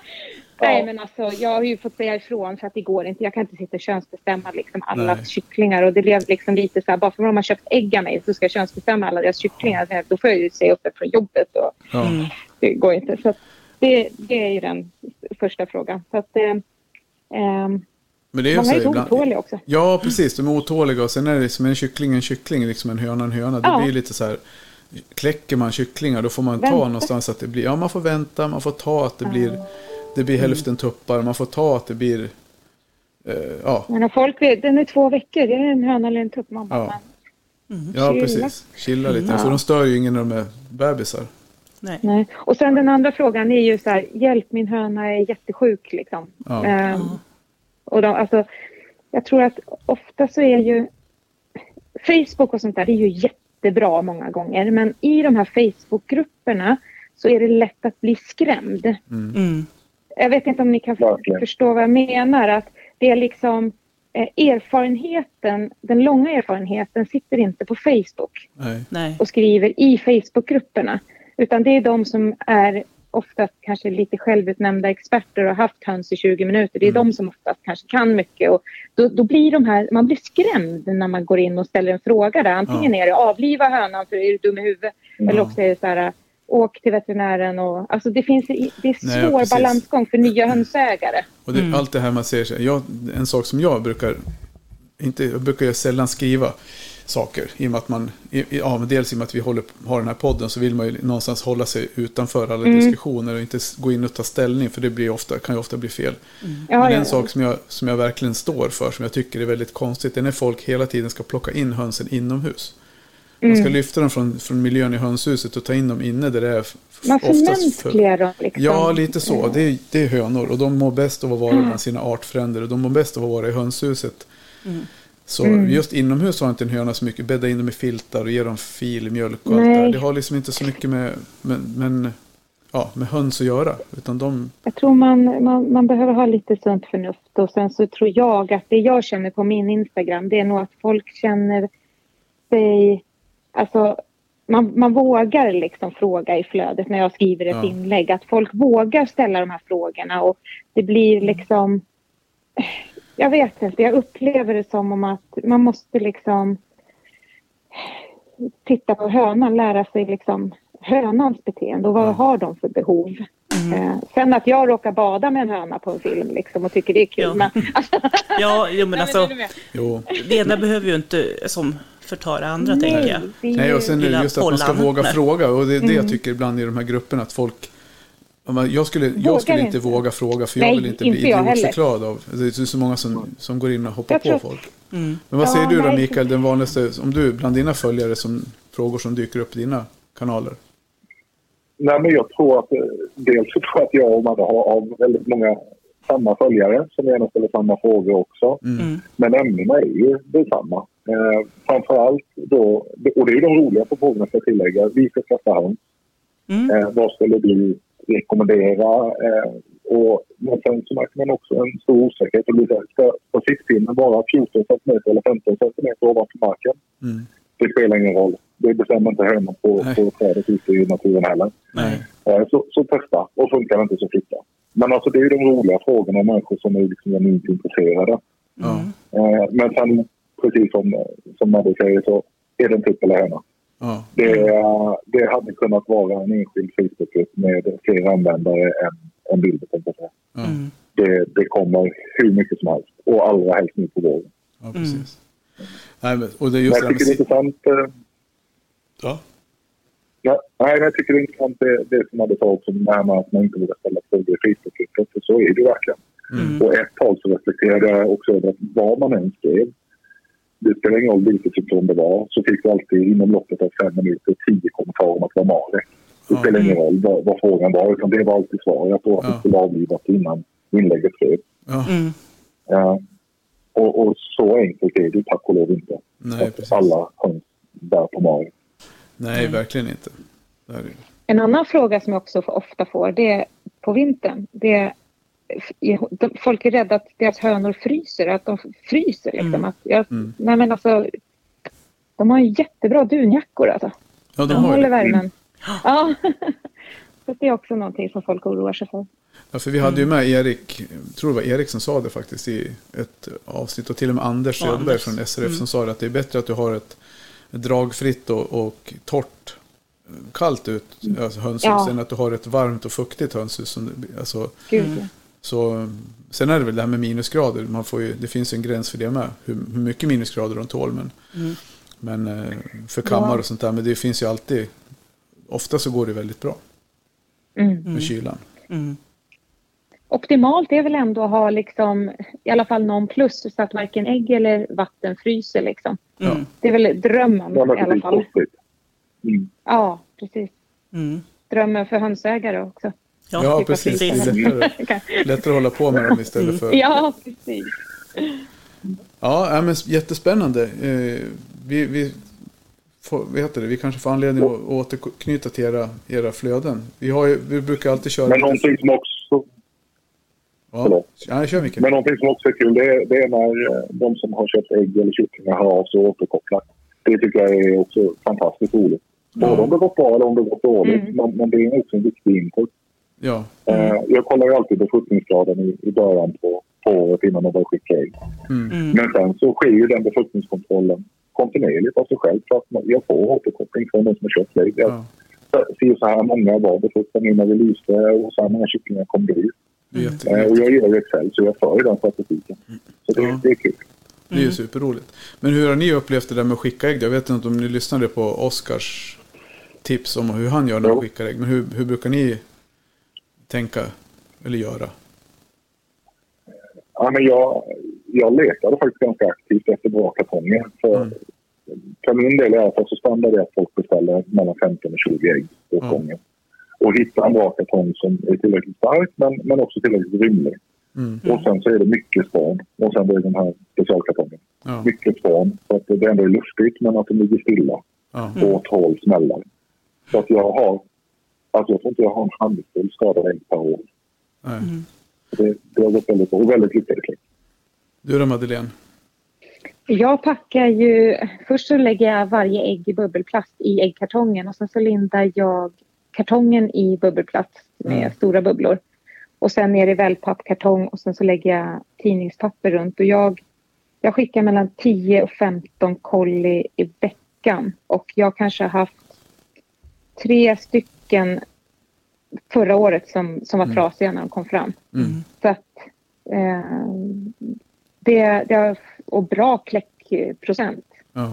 Nej, men alltså jag har ju fått säga ifrån för att det går inte. Jag kan inte sitta och könsbestämma liksom alla Nej. kycklingar och det blev liksom lite så här, bara för att de har köpt ägg av mig så ska jag könsbestämma alla deras kycklingar. Då får jag ju säga upp det från jobbet och ja. det går inte. Så det, det är ju den första frågan. Så att, eh, men det är Många är ibland... otåliga också. Ja, precis. De är otåliga och sen är det som en kyckling en kyckling, liksom en höna en höna. Det ja. blir lite så här, kläcker man kycklingar då får man vänta. ta någonstans att det blir, ja man får vänta, man får ta att det blir det blir hälften tuppar. Man får ta att det blir... Eh, ja. Men folk vet, den är två veckor. Det är en höna eller en tupp. Man bara, ja. Mm. ja, precis. Chilla lite. Mm. För de stör ju ingen när de är bebisar. Nej. Nej. Och sen den andra frågan är ju så här, hjälp min höna är jättesjuk liksom. Ja. Ehm, och de, alltså, jag tror att ofta så är ju Facebook och sånt där, det är ju jättebra många gånger. Men i de här Facebookgrupperna så är det lätt att bli skrämd. Mm. Jag vet inte om ni kan Verkligen. förstå vad jag menar. Att det är liksom eh, erfarenheten, den långa erfarenheten sitter inte på Facebook Nej. och skriver i Facebookgrupperna. Utan det är de som är oftast kanske lite självutnämnda experter och har haft höns i 20 minuter. Det är mm. de som oftast kanske kan mycket. Och då, då, blir de här, man blir skrämd när man går in och ställer en fråga där. Antingen ja. är det avliva hönan för är du dum i huvudet. Ja. Eller också är det så här åk till veterinären och alltså det finns det är svår Nej, balansgång för nya hönsägare. Och det, mm. allt det här man ser, jag, en sak som jag brukar, inte, jag brukar ju sällan skriva saker. I och med att man, ja, dels i och med att vi håller, har den här podden så vill man ju någonstans hålla sig utanför alla mm. diskussioner och inte gå in och ta ställning för det blir ofta, kan ju ofta bli fel. Mm. Men ja, en ja. sak som jag, som jag verkligen står för, som jag tycker är väldigt konstigt, det är när folk hela tiden ska plocka in hönsen inomhus. Man ska Mm. lyfta dem från, från miljön i hönshuset och ta in dem inne där det är Man oftast förmänskligar dem liksom. Ja, lite så. Det är, det är hönor och de mår bäst av att vara bland sina artfränder och de mår bäst av att vara i hönshuset. Så Mm. just inomhus har inte en höna så mycket. Bädda in dem i filtar och ge dem fil, mjölk och allt Nej. det där. Det har liksom inte så mycket med, med, men, ja, med höns att göra. Utan de, Jag tror man, man, man behöver ha lite sunt förnuft och sen så tror jag att det jag känner på min Instagram det är nog att folk känner sig... Alltså, man, man vågar liksom fråga i flödet när jag skriver ett Ja. inlägg. Att folk vågar ställa de här frågorna och det blir liksom... Jag vet inte, jag upplever det som om att man måste liksom titta på hönan, lära sig liksom hönans beteende och vad har de för behov. Eh, sen att jag råkar bada med en höna på en film liksom, och tycker det är kul. Ja. Men, Ja, jo, men alltså, jo. det ena behöver ju inte som förta det andra, tänker jag. det är Nej, ju- och sen just att man ska våga Nej. fråga. Och det är det Mm. jag tycker ibland i de här grupperna. Att folk... Ja, Jag skulle, Vågar jag skulle inte inte. våga fråga för jag Nej, vill inte inte bli jag idiotförklarad av. Det är så många som, som går in och hoppar Jag på tror- folk. Mm. Men vad Ja, säger du då nej. Mikael, den vanligaste, om du bland dina följare som frågor som dyker upp i dina kanaler? Nej, men jag tror att eh, dels så tror jag att jag och Madde har, har väldigt många samma följare som gärna ställer samma frågor också. Mm. Men ämnena är ju detsamma. Eh, framförallt då, och det är ju de roligaste frågorna ska jag tillägga. Vi ska skaffa höns. Mm. Eh, vad skulle du rekommendera? Eh, och, men sen så märker man också en stor osäkerhet. Så här, Ska, ska sittpinnen vara 14 cm eller 15 cm ovanför marken? Mm. Det spelar ingen roll. Det bestämmer inte hönan på, Nej. på trädet ute i naturen heller. Nej. Eh, Så, så testa. Och funkar det inte så flytta. Men alltså det är ju de roliga frågorna om människor som är liksom genuint intresserade. Eh, Men sen, precis som, som Madde säger, så är det en tupp eller höna. Ja. Det, det hade kunnat vara en enskild Facebookgrupp med fler användare än, än bilder. Mm. Det, det kommer hur mycket som helst. Och allra helst nu på våren. ja, precis. Nej, men, och det är just jag tycker det är intressant. eh, Ja. Ja, nej, men jag tycker det är intressant det, det som Madde sa också, det här med att man inte vågar ställa frågor i Facebookgruppen. För så är det ju verkligen. Mm. Och ett tag så reflekterade jag också över att vad man än skrev, det spelar ingen roll vilket symptom det var, så fick du alltid inom loppet av fem minuter tio kommentarer om att det var Marek. Det Ja. spelar ingen roll vad, vad frågan var, utan det var alltid svaret och att det skulle avlivas innan inlägget skrevs. Ja. Mm. Ja. Och, och så enkelt är det tack och lov inte. Nej, Att precis. alla höns bär på Marek. Nej, verkligen inte. Det här är... En annan fråga som jag också ofta får det är på vintern. Det är, folk är rädda att deras hönor fryser, att de fryser. Liksom. Mm. Att jag, Mm. nej men alltså, de har ju jättebra dunjackor. Alltså. Ja, de De håller det. värmen. Ja. Så det är också någonting som folk oroar sig för. Ja, för vi hade ju med Erik, tror det var Erik som sa det faktiskt i ett avsnitt och till och med Anders Ja, Söderberg Anders. från SRF Mm. som sa det att det är bättre att du har ett, dragfritt och, och torrt kallt ut alltså hönshus Ja. än att du har ett varmt och fuktigt hönshus. Som, alltså, Gud, Mm. ja. Så, sen är det väl det här med minusgrader. Man får ju, det finns ju en gräns för det med. Hur, hur mycket minusgrader de tål. Men, Mm. men eh, för kammar och sånt där. Men det finns ju alltid. Ofta så går det väldigt bra Mm. med kylan. Mm. Optimalt är väl ändå att ha liksom, i alla fall någon plus så att varken ägg eller vatten fryser. Liksom. Mm. Det är väl drömmen i alla fall. Mm. Ja, precis. Mm. Drömmen för hönsägare också. Ja, Ja, precis. Det är lättare, lättare att hålla på med dem istället för... Ja, precis. Ja, men jättespännande. Eh, vi, vi, får, heter det? vi kanske får anledning att återknyta till era, era flöden. Vi, har ju, vi brukar alltid köra... Men någonting som också ja, ja, kör. Men någonting som också är kul det är, det är när eh, de som har köpt ägg eller kycklingar hör av sig och återkopplar. Det tycker jag är också fantastiskt roligt. Både Ja. om det gått bra eller om det gått dåligt. Mm. Men, men det är också en viktig input. Ja, Eh, jag kollar ju alltid befruktningsgraden i, i början på, på året innan man börjar skicka ägg. mm. Mm. Men sen så sker ju den befruktningskontrollen kontinuerligt av sig själv för att jag får återkoppling från de som har köpt ägg. Jag ja, ser så här många var befruktade nu när vi lyste och så här många kycklingar kom det ut. det är jätte, Eh, och jag gör ju Excel så jag för ju den statistiken. Så det, Ja. det är kul. det är ju superroligt. Men hur har ni upplevt det där med att skicka ägg? Jag vet inte om ni lyssnade på Oskars tips om hur han gör när han skickar ägg. Men hur, hur brukar ni tänka eller göra? Ja, men jag, jag letade faktiskt ganska aktivt efter bra kartonger. För Mm. för min del är i alla fall så standard är att folk beställer mellan 15 och 20 ägg åt Ja. gången. Och hitta en bra kartong som är tillräckligt stark men, men också tillräckligt rymlig. Mm. Och sen så är det mycket span och sen det är den här specialkartongen. Ja. Mycket span så att det ändå är luftigt men att det ligger stilla Ja. och tål smällar. Så att jag har, alltså jag tror inte jag har en handfull skadade ägg per år. Nej. Det, det har gått väldigt bra och väldigt lyckade klick. Du då Madeleine? Jag packar ju... Först så lägger jag varje ägg i bubbelplast i äggkartongen och sen så lindar jag kartongen i bubbelplast med Mm. stora bubblor. Och sen ner i wellpappkartong och sen så lägger jag tidningspapper runt. Och jag, jag skickar mellan 10 och 15 kolli i veckan. Och jag kanske har haft tre stycken förra året som, som var Mm. trasiga när de kom fram. Mm. Så att eh, det, det har, och bra kläckprocent.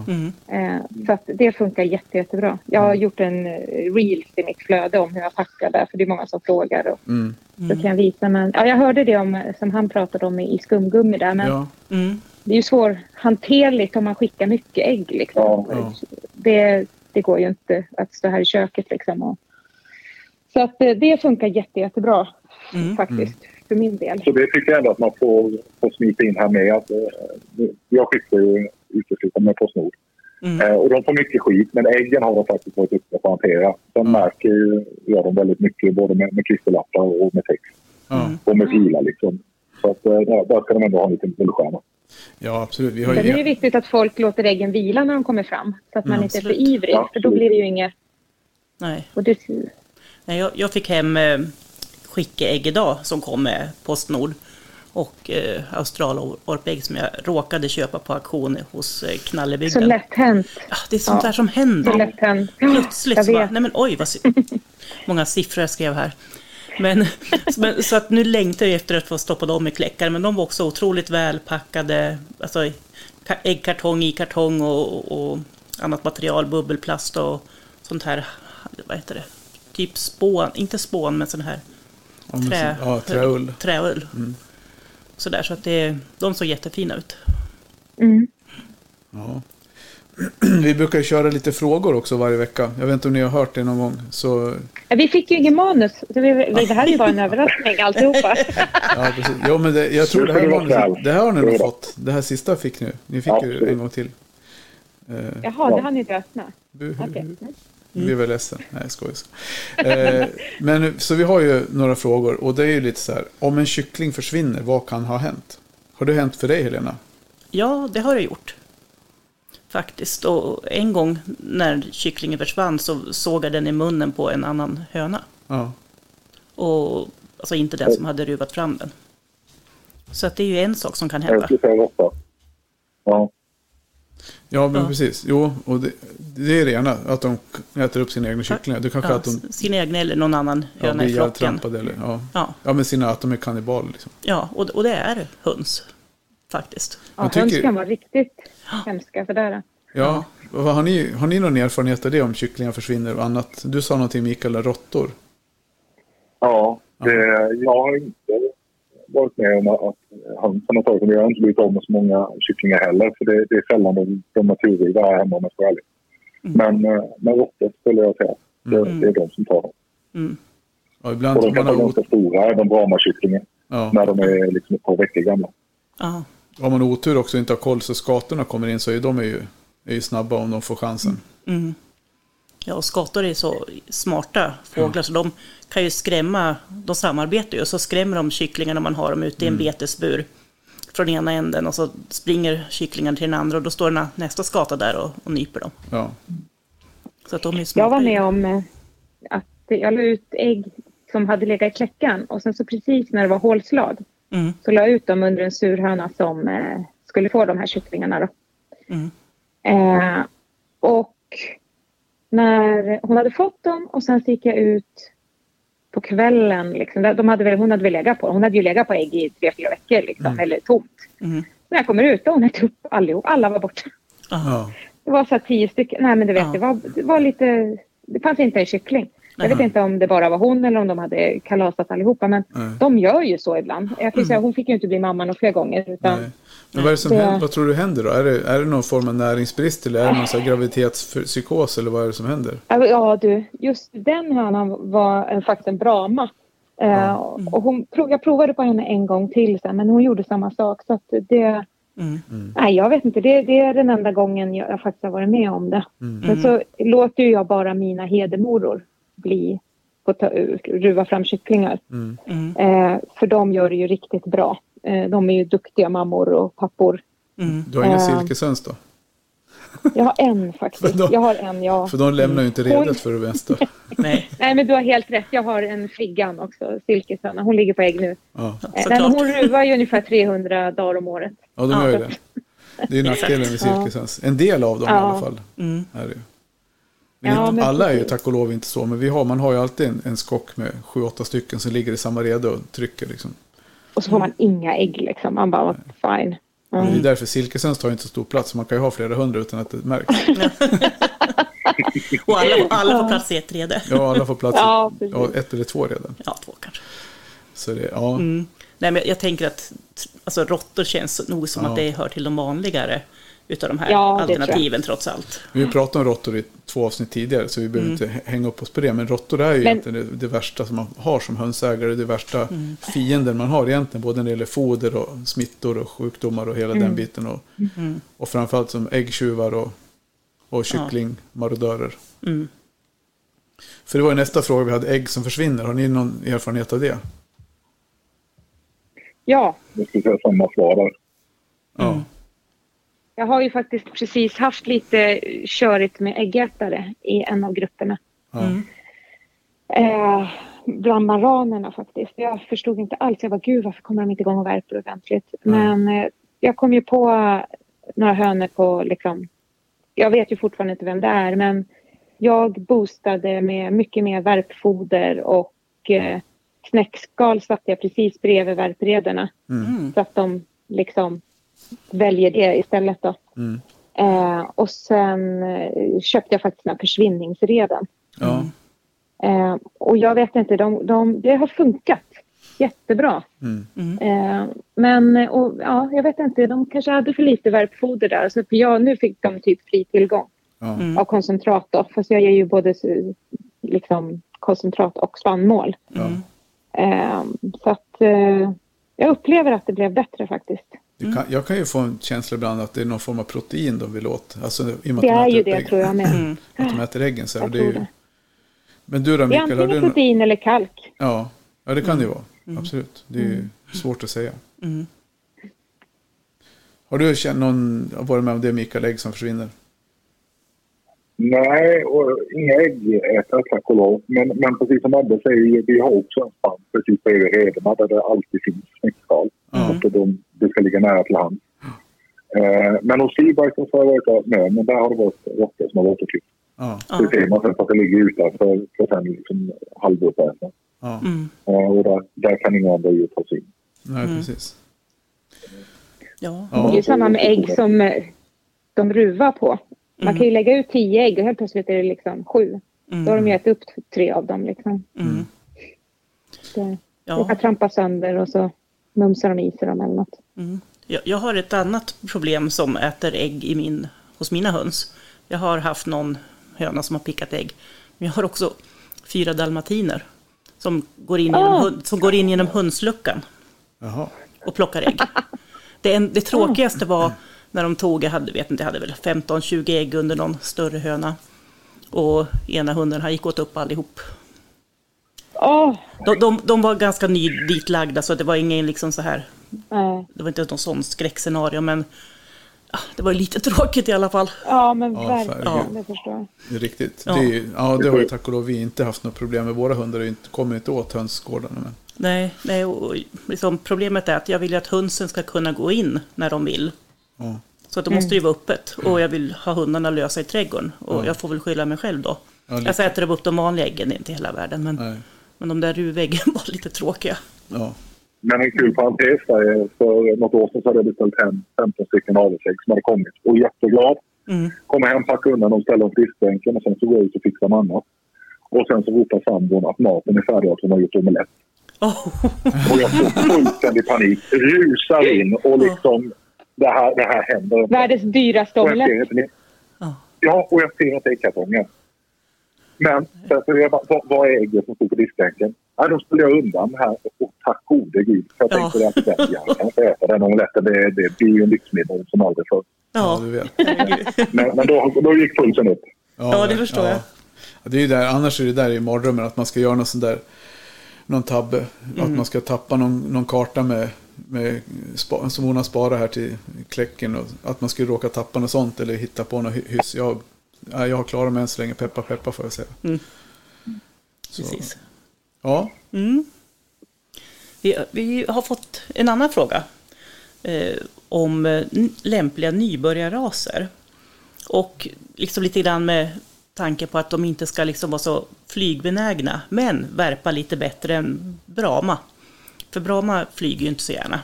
Mm. Eh, så att det funkar jätte, jättebra. Jag har gjort en eh, reels i mitt flöde om hur jag packar där, för det är många som frågar. Och Mm. så kan jag visa. Men, ja, jag hörde det om, som han pratade om i, i skumgummi där, men Ja. Mm. det är ju svårhanterligt om man skickar mycket ägg. Liksom. Ja, ja. Det, det går ju inte att stå här i köket. Liksom, och, så att eh, det funkar jätte, jättebra Mm. faktiskt, för min del. Så det tycker jag ändå att man får, får smita in här med. Att, eh, jag skickar ju uteslutande med Postnord. Mm. Eh, och de får mycket skit, men äggen har de faktiskt varit uppe att hantera. Sen Mm. märker ju jag dem väldigt mycket, både med, med klisterlappar och med text. Ja. Och med pilar liksom. Så att, eh, där, där ska de ändå ha en liten guldstjärna. ja, absolut. Vi har Sen är det ju... viktigt att folk låter äggen vila när de kommer fram. Så att man Ja, inte är för ivrig. Ja, För då blir det ju inget... Nej. Och det, Nej, jag, jag fick hem eh, skickeägg idag som kom med Postnord. Och eh, australorpägg som jag råkade köpa på auktion hos eh, så Knallebygden. lätt hänt. Ja, det är sånt Ja. där som Så händer. lätt hänt. Plötsligt så bara, nej men oj vad många siffror jag skrev här. Men, men, så att nu längtar jag efter att få stoppa dem i kläckare. Men de var också otroligt välpackade. Alltså ka- äggkartong i kartong och, och annat material, bubbelplast och sånt här. Vad heter det? Typ spån, inte spån men sån här trä, så- ja, träull. träull. Sådär, så att det, de såg jättefina ut. Mm. Ja. Vi brukar köra lite frågor också varje vecka. Jag vet inte om ni har hört det någon gång. Så, Vi fick ju ingen manus. Så vi, vi, det här är ju bara en överraskning alltihopa. ja, precis. Jo, men det, jag tror det här, kväll. det här har ni nog fått. Det här sista fick ni. Ni fick ju en gång till. Eh, Jaha, det hann ni inte öppna. buhu. Okej. Jag blir väl ledsen. Nej, jag skojar. Eh, men så vi har ju några frågor. Och det är ju lite så här. Om en kyckling försvinner, vad kan ha hänt? Har det hänt för dig Helena? Ja, det har det gjort. Faktiskt. Och en gång när kycklingen försvann så såg jag den i munnen på en annan höna. Ja. Och, alltså inte den som hade ruvat fram den. Så att det är ju en sak som kan Jag hända. Ja, Ja, men Ja. precis. Jo, och det, det är det ena. Att de äter upp sina egna kycklingar. Det kanske Ja, att de sin egen eller någon annan ja, höna blir i flocken. Eller, ja. Ja, ja, men sina, att de är kannibaler. Liksom. ja och, och det är höns. Faktiskt. Ja, tycker- höns kan vara riktigt hemska sådär. Ja, vad har, ni, har ni någon erfarenhet av det om kycklingar försvinner och annat? Du sa någonting Mikael, råttor. ja det, jag har inte varit med om att hönsen har tagit. Jag har inte blivit av med så många kycklingar heller. För det, det är sällan de, de naturriva här hemma om jag ska vara ärlig. Men, eh, men råttor skulle jag säga. Det, Mm. det är de som tar dem. Mm. Ja, ibland Och de kan man vara har, ganska stora, även brahmakycklingar. ja, När de är liksom ett par veckor gamla. Ja, om man har otur också och inte har koll så skatorna kommer in så är de är ju, är ju snabba om de får chansen. mm. Ja och skator är så smarta fåglar så de kan ju skrämma, de samarbetar ju och så skrämmer de kycklingarna man har dem ute i en betesbur från ena änden och så springer kycklingarna till den andra och då står nä- nästa skata där och, och nyper dem. Ja. Så att de är smarta. Jag var med om eh, att jag la ut ägg som hade legat i kläckan och sen så precis när det var hålslag Mm. så la jag ut dem under en surhöna som eh, skulle få de här kycklingarna. Då. Mm. Eh, och när hon hade fått dem och sen så gick jag ut på kvällen. Liksom, de hade väl, hon hade väl legat på Hon hade ju legat på ägg i tre, fyra veckor liksom, eller tomt. Mm. När jag kommer ut och hon äter upp allihop. Alla var borta. Ja. Det var så här tio stycken. Nej men du vet, Ja. det, var, det var lite... Det fanns inte en kyckling. Jag vet inte om det bara var hon eller om de hade kalasat allihopa. Men Nej. de gör ju så ibland. Jag kan ju säga, hon fick ju inte bli mamma några fler gånger. Utan, Nej. Men vad, är det som Det- händer, vad tror du händer då? Är det, är det någon form av näringsbrist eller är det någon här graviditetspsykos eller vad är det som händer? Ja du, just den hönan var en, faktiskt en brama. Eh, och hon, jag provade på henne en gång till sen, men hon gjorde samma sak. Så att det, Mm. nej, jag vet inte, det, det är den enda gången jag, faktiskt har varit med om det. Men så låter ju jag bara mina hedemoror bli, få ta, ruva fram kycklingar. Mm. Mm. Eh, för de gör det ju riktigt bra. Eh, de är ju duktiga mammor och pappor. Mm. Du har inga Eh. silkeshöns då? Jag har en faktiskt. För de- Jag har en, ja. För de lämnar ju inte Hon- redet för det mesta. Nej, Nej, men du har helt rätt. Jag har en friggan också, silkeshöna. Hon ligger på ägg nu. Ja, Eh, såklart. men hon ruvar ju ungefär 300 dagar om året. ja de Ja. gör ju det. Det är nackdelen med silkeshöns. En del av dem i Ja. alla fall. Mm. Är det Ja, inte, men alla är ju tack och lov inte så. Men vi har, man har ju alltid en, en skock med sju, åtta stycken som ligger i samma rede och trycker. Liksom. Och så får man inga ägg liksom. Man bara, fine. Mm. Det är därför silkeshöns tar inte så stor plats. Man kan ju ha flera hundra utan att det märks. och alla, alla får plats i ett rede. Ja, alla får plats i Ja, ett eller två redan. Ja, två kanske. Så det, ja. Mm. Nej, men jag tänker att alltså, råttor känns nog som Ja. att det hör till de vanligare utav de här Ja, jag. alternativen trots allt. Vi pratat om råttor i två avsnitt tidigare så vi behöver inte hä- hänga upp oss på det. Men råttor är ju Men- egentligen det, det värsta som man har som hönsägare. Det värsta fienden man har egentligen. Både när det gäller foder och smittor och sjukdomar och hela den biten. Och, och framförallt som äggtjuvar och, och kycklingmarodörer. Mm. För det var ju nästa fråga vi hade, ägg som försvinner. Har ni någon erfarenhet av det? Ja, Jag skulle säga samma svar där. Ja. Jag har ju faktiskt precis haft lite körigt med äggätare i en av grupperna. Mm. Eh, bland maranerna faktiskt. Jag förstod inte alls. Jag var gud varför kommer de inte igång och värper ordentligt? Men eh, jag kom ju på några hönor på liksom. Jag vet ju fortfarande inte vem det är men jag boostade med mycket mer värpfoder och eh, knäckskal satte jag precis bredvid värprederna. Mm. Så att de liksom väljer det istället då. Mm. Eh, och sen eh, köpte jag faktiskt den här försvinningsreden. ja. Eh, och jag vet inte, de, de, det har funkat jättebra. Mm. Eh, men och, ja, jag vet inte, de kanske hade för lite värpfoder där. Så för jag, nu fick de typ fri tillgång Ja. Mm. av koncentrat då. Fast jag ger ju både liksom, koncentrat och spannmål. Ja. Eh, så att eh, jag upplever att det blev bättre faktiskt. Kan, jag kan ju få en känsla ibland att det är någon form av protein de vill åt. Alltså, i och med Det de är ju det ägg- tror jag med. Mm. Att de äter äggen. Så här, Jag det är ju, det. Men du då Det är Mikael, antingen du någon... protein eller kalk. Ja, ja, det kan det ju vara. Absolut. Det är ju svårt att säga. Mm. Har du känt någon, varit med om det Mikael, ägg som försvinner? Nej, och inga äggätare tack och lov. Men, men precis som Ebbe säger, vi har också en spann precis bredvid rederna där det alltid finns knäckskal. Mm. Att de, det ska ligga nära till hand. Eh, men hos Seabikes så har jag varit med, men där har det varit råttor som har varit och klippt. Ja. Det ser man sen för att det ligger utanför för sen liksom halvuppäta. ja. Mm. Eh, och där, där kan inga andra djur ta sig in. Nej, precis. Ja. Ja. Det är ju samma med ägg som eh, de ruvar på. Man kan ju lägga ut tio ägg och helt plötsligt är det liksom sju. Då har de ju ätit upp tre av dem. Liksom. Mm. Det Ja. råkar trampa sönder och så mumsar de i sig dem eller något. Mm. Jag, jag har ett annat problem som äter ägg i min, hos mina höns. Jag har haft någon höna som har pickat ägg. Men jag har också fyra dalmatiner som går in genom, Ah. hund, som går in genom hönsluckan Jaha. och plockar ägg. Det, en, det tråkigaste var när de tog, jag hade, vet inte, jag hade väl 15-20 ägg under någon större höna. Och ena hunden, han gick åt upp allihop. Åh, De, de, de var ganska nyditlagda så det var ingen liksom så här, nej. det var inte någon sån skräckscenario men ja, det var ju lite tråkigt i alla fall. Ja, men Ja, verkligen. verkligen. Det förstår jag. Riktigt. Ja. Det, ja, det har ju tack och lov vi inte haft något problem med. Våra hundar inte, kommer inte åt hönsgårdarna. Men, Nej, nej och liksom, problemet är att jag vill ju att hönsen ska kunna gå in när de vill. Så att då måste det ju vara öppet och jag vill ha hundarna lösa i trädgården. Och jag får väl skylla mig själv då. Ja, alltså äter upp de vanliga äggen, det är inte hela världen. Men, Nej. men de där ruväggen var lite tråkiga. Ja. Men en kul parentes där. För något år sedan så hade jag beställt hem 15 stycken avelsägg som hade kommit. Och jätteglad. Mm. Kommer hem, packar undan dem, ställer dem på diskbänken och sen så går jag ut och fixar med annat. Och sen så ropar sambon att maten är färdig och att hon har gjort omelett. Oh. Och jag får fullständig panik, rusar in och liksom det här, det här händer. Världens dyraste Och jag omelett. Ja. Ja, och jag ser inte äggkartongen. Men sen så jag bara, vad, vad är ägget som stod på diskbänken? Ja, då skulle jag undan här och tack gode gud. För jag Ja. tänkte att den, jag kan inte äta den omeletten. Det, det blir ju en livsmedel som aldrig förr. Ja, Ja, du vet. Men, men då, då gick pulsen upp. Ja, det förstår jag. Ja, Det är ju där, annars är det där i mardrömmen att man ska göra någon sån där någon tabbe. Mm. Att man ska tappa någon, någon karta med, med som hon har sparat här till kläcken. Och att man skulle råka tappa något sånt eller hitta på något hy- hyss. Jag, ja, jag har klarat mig än så länge, peppa peppa får jag säga. Så, Precis. Ja, Vi, vi har fått en annan fråga eh, om eh, lämpliga nybörjarraser. Och liksom lite grann med tanke på att de inte ska liksom vara så flygbenägna, men värpa lite bättre än Brahma. För Brahma flyger ju inte så gärna.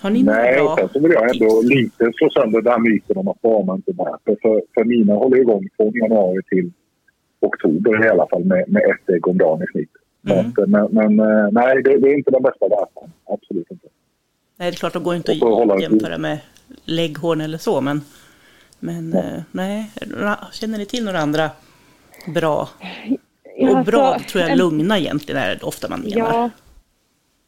Har ni Nej, bra sen så vill jag ändå tips? lite slå sönder den här myten om att barnen inte värper. För, för mina håller igång från januari till oktober i alla fall med, med ett ägg om dagen i snitt. Mm. att, Men, men eh, nej, det, det är inte den bästa värpan. Absolut inte. Nej, det är klart, de går inte att jämföra med lägghorn eller så, men, men eh, nej. Känner ni till några andra bra? Och bra alltså, tror jag en- lugna egentligen är det ofta man menar. Ja.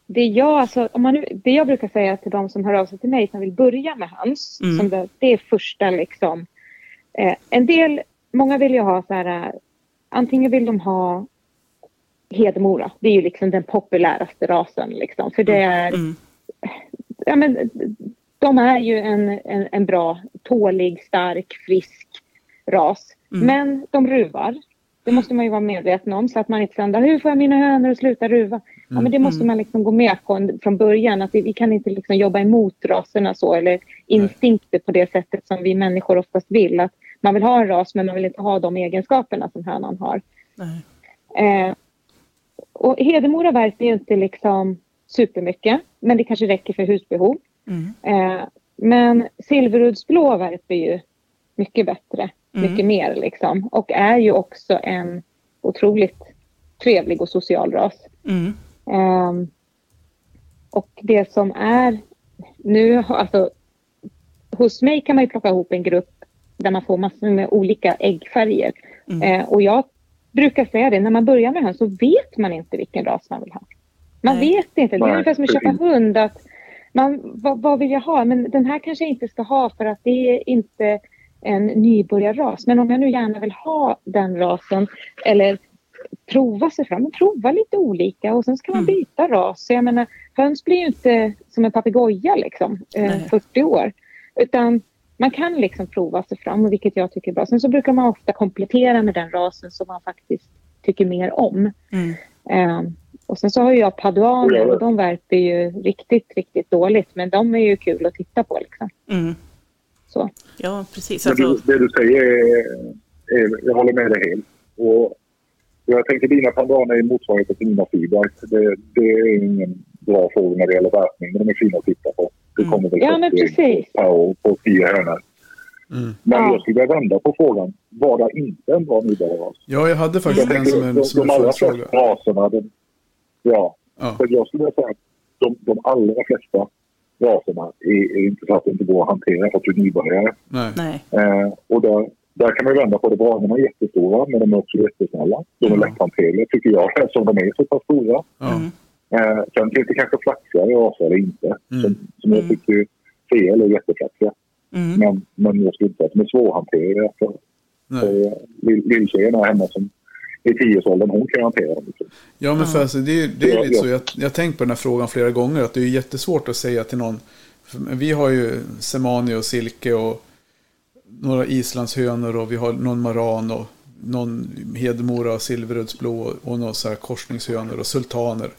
Det jag, alltså, om man nu, det jag brukar säga till de som hör av sig till mig som vill börja med höns, Mm. som det, det är första liksom. Eh, en del, många vill ju ha så här, eh, antingen vill de ha Hedemora, det är ju liksom den populäraste rasen liksom. För det är, Mm. ja men de är ju en, en, en bra, tålig, stark, frisk ras. Mm. Men de ruvar. Det måste man ju vara medveten om så att man inte sänder hur får jag mina hönor att sluta ruva? Ja, men det måste Mm. man liksom gå med på från början. Att vi, vi kan inte liksom jobba emot raserna så eller instinkter på det sättet som vi människor oftast vill. Att man vill ha en ras men man vill inte ha de egenskaperna som hönan har. Nej. Eh, och Hedemora värper ju inte liksom supermycket, men det kanske räcker för husbehov. Mm. Eh, men silveruddsblå värper ju mycket bättre, Mm. mycket mer liksom. Och är ju också en otroligt trevlig och social ras. Mm. Ehm, och det som är nu, alltså hos mig kan man ju plocka ihop en grupp där man får massor med olika äggfärger. Mm. Eh, och jag brukar säga det, när man börjar med höns så vet man inte vilken ras man vill ha. Man Nej. vet inte. Det är ungefär som att köpa hund. Att man, vad, vad vill jag ha? Men den här kanske jag inte ska ha för att det är inte en nybörjarras. Men om jag nu gärna vill ha den rasen eller prova sig fram, prova lite olika och sen ska man Mm. byta ras. Så jag menar, höns blir ju inte som en papegoja liksom, eh, Nej. 40 år. Utan man kan liksom prova sig fram, vilket jag tycker är bra. Sen så brukar man ofta komplettera med den rasen som man faktiskt tycker mer om. Mm. Eh, och sen så har jag paduaner och de värper ju riktigt, riktigt dåligt. Men de är ju kul att titta på liksom. Mm. Så. Ja, precis. Alltså, du, det du säger är, är, jag håller med dig helt. Och jag tänker dina pandaner är motsvarigheten till mina feedback. Det, det är ingen bra fråga när det gäller värpning, men de är fina att titta på. Det Mm. kommer väl Ja, men 40 ägg precis. år på tio hönor. Mm. Men Ja. jag skulle vända på frågan. Var det inte en bra nybörjarras? ja jag hade faktiskt Jag en tänker som en, de, som en de allra flesta raserna, de, ja. Ja. Så jag skulle säga att de, de allra flesta raserna är, är inte så att det inte går att hantera för att du är nybörjare. Nej. Eh, och där, där kan man vända på det. Branorna är jättestora, men de är också jättesnälla. De är Mm. lätthanterliga tycker jag, eftersom de är så pass stora. Ja. Mm. Eh, sen finns det kanske flaxigare raser eller inte, Mm. som, som jag Mm. tycker fel är jätteflaxiga. Mm. Men, men jag skulle inte säga att de är svårhanterliga. För, Nej. för lill- Lilltjejen här hemma som i tioårsåldern, hon kan hantera dem. Liksom. Ja, men för alltså, det, är- det är Ja, lite ja. så. Jag, jag har tänkt på den här frågan flera gånger. Att det är jättesvårt att säga till någon. Vi har ju semani och silke och några islandshönor och vi har någon maran och någon hedemora och silverödsblå och, och några så här korsningshönor och sultaner.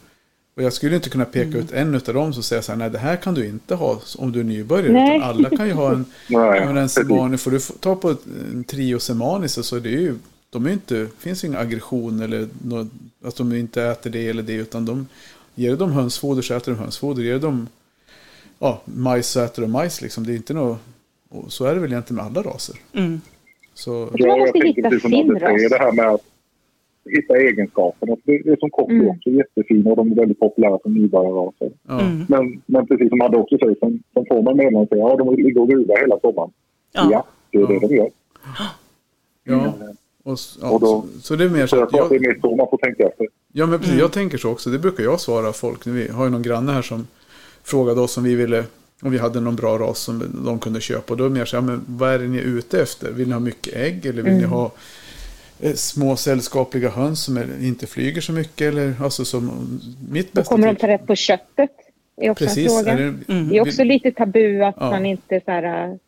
Och jag skulle inte kunna peka ut en av dem som säger så här, nej det här kan du inte ha om du är nybörjare. Nej. Utan alla kan ju ha en, Nej, en semani. Får du ta på en trio semani så, så är det ju, de är inte, finns ingen aggression eller något, att de inte äter det eller det. Utan de, ger de hönsfoder så äter de hönsfoder. Ger de ja, majs så äter de majs liksom. Det är inte något, och så är det väl egentligen med alla raser. Mm. Så... Jag tror man måste jag hitta sin ras. Det här med att hitta egenskaperna. Det, är som Cocker mm. också jättefina och de är väldigt populära som nybörjarraser. Mm. Men, men precis som Madde också säger, som, som får man meddelande säger ja de ligger och gruvar hela sommaren. Ja. ja, det är det de gör. Ja. Mm. Och, ja, och då, så, så, det är mer så, så att jag, det är mer så man får tänka efter. Ja, men precis. Mm. Jag tänker så också. Det brukar jag svara folk. Vi har ju någon granne här som frågade oss om vi ville om vi hade någon bra ras som de kunde köpa. Och då är det mer så här, men vad är det ni är ute efter? Vill ni ha mycket ägg eller vill mm. ni ha eh, små sällskapliga höns som inte flyger så mycket? Eller, alltså som mitt bästa kommer de ta rätt på köttet? är också Precis, en fråga. Är det, mm. det, är också lite tabu att ja. man inte så här,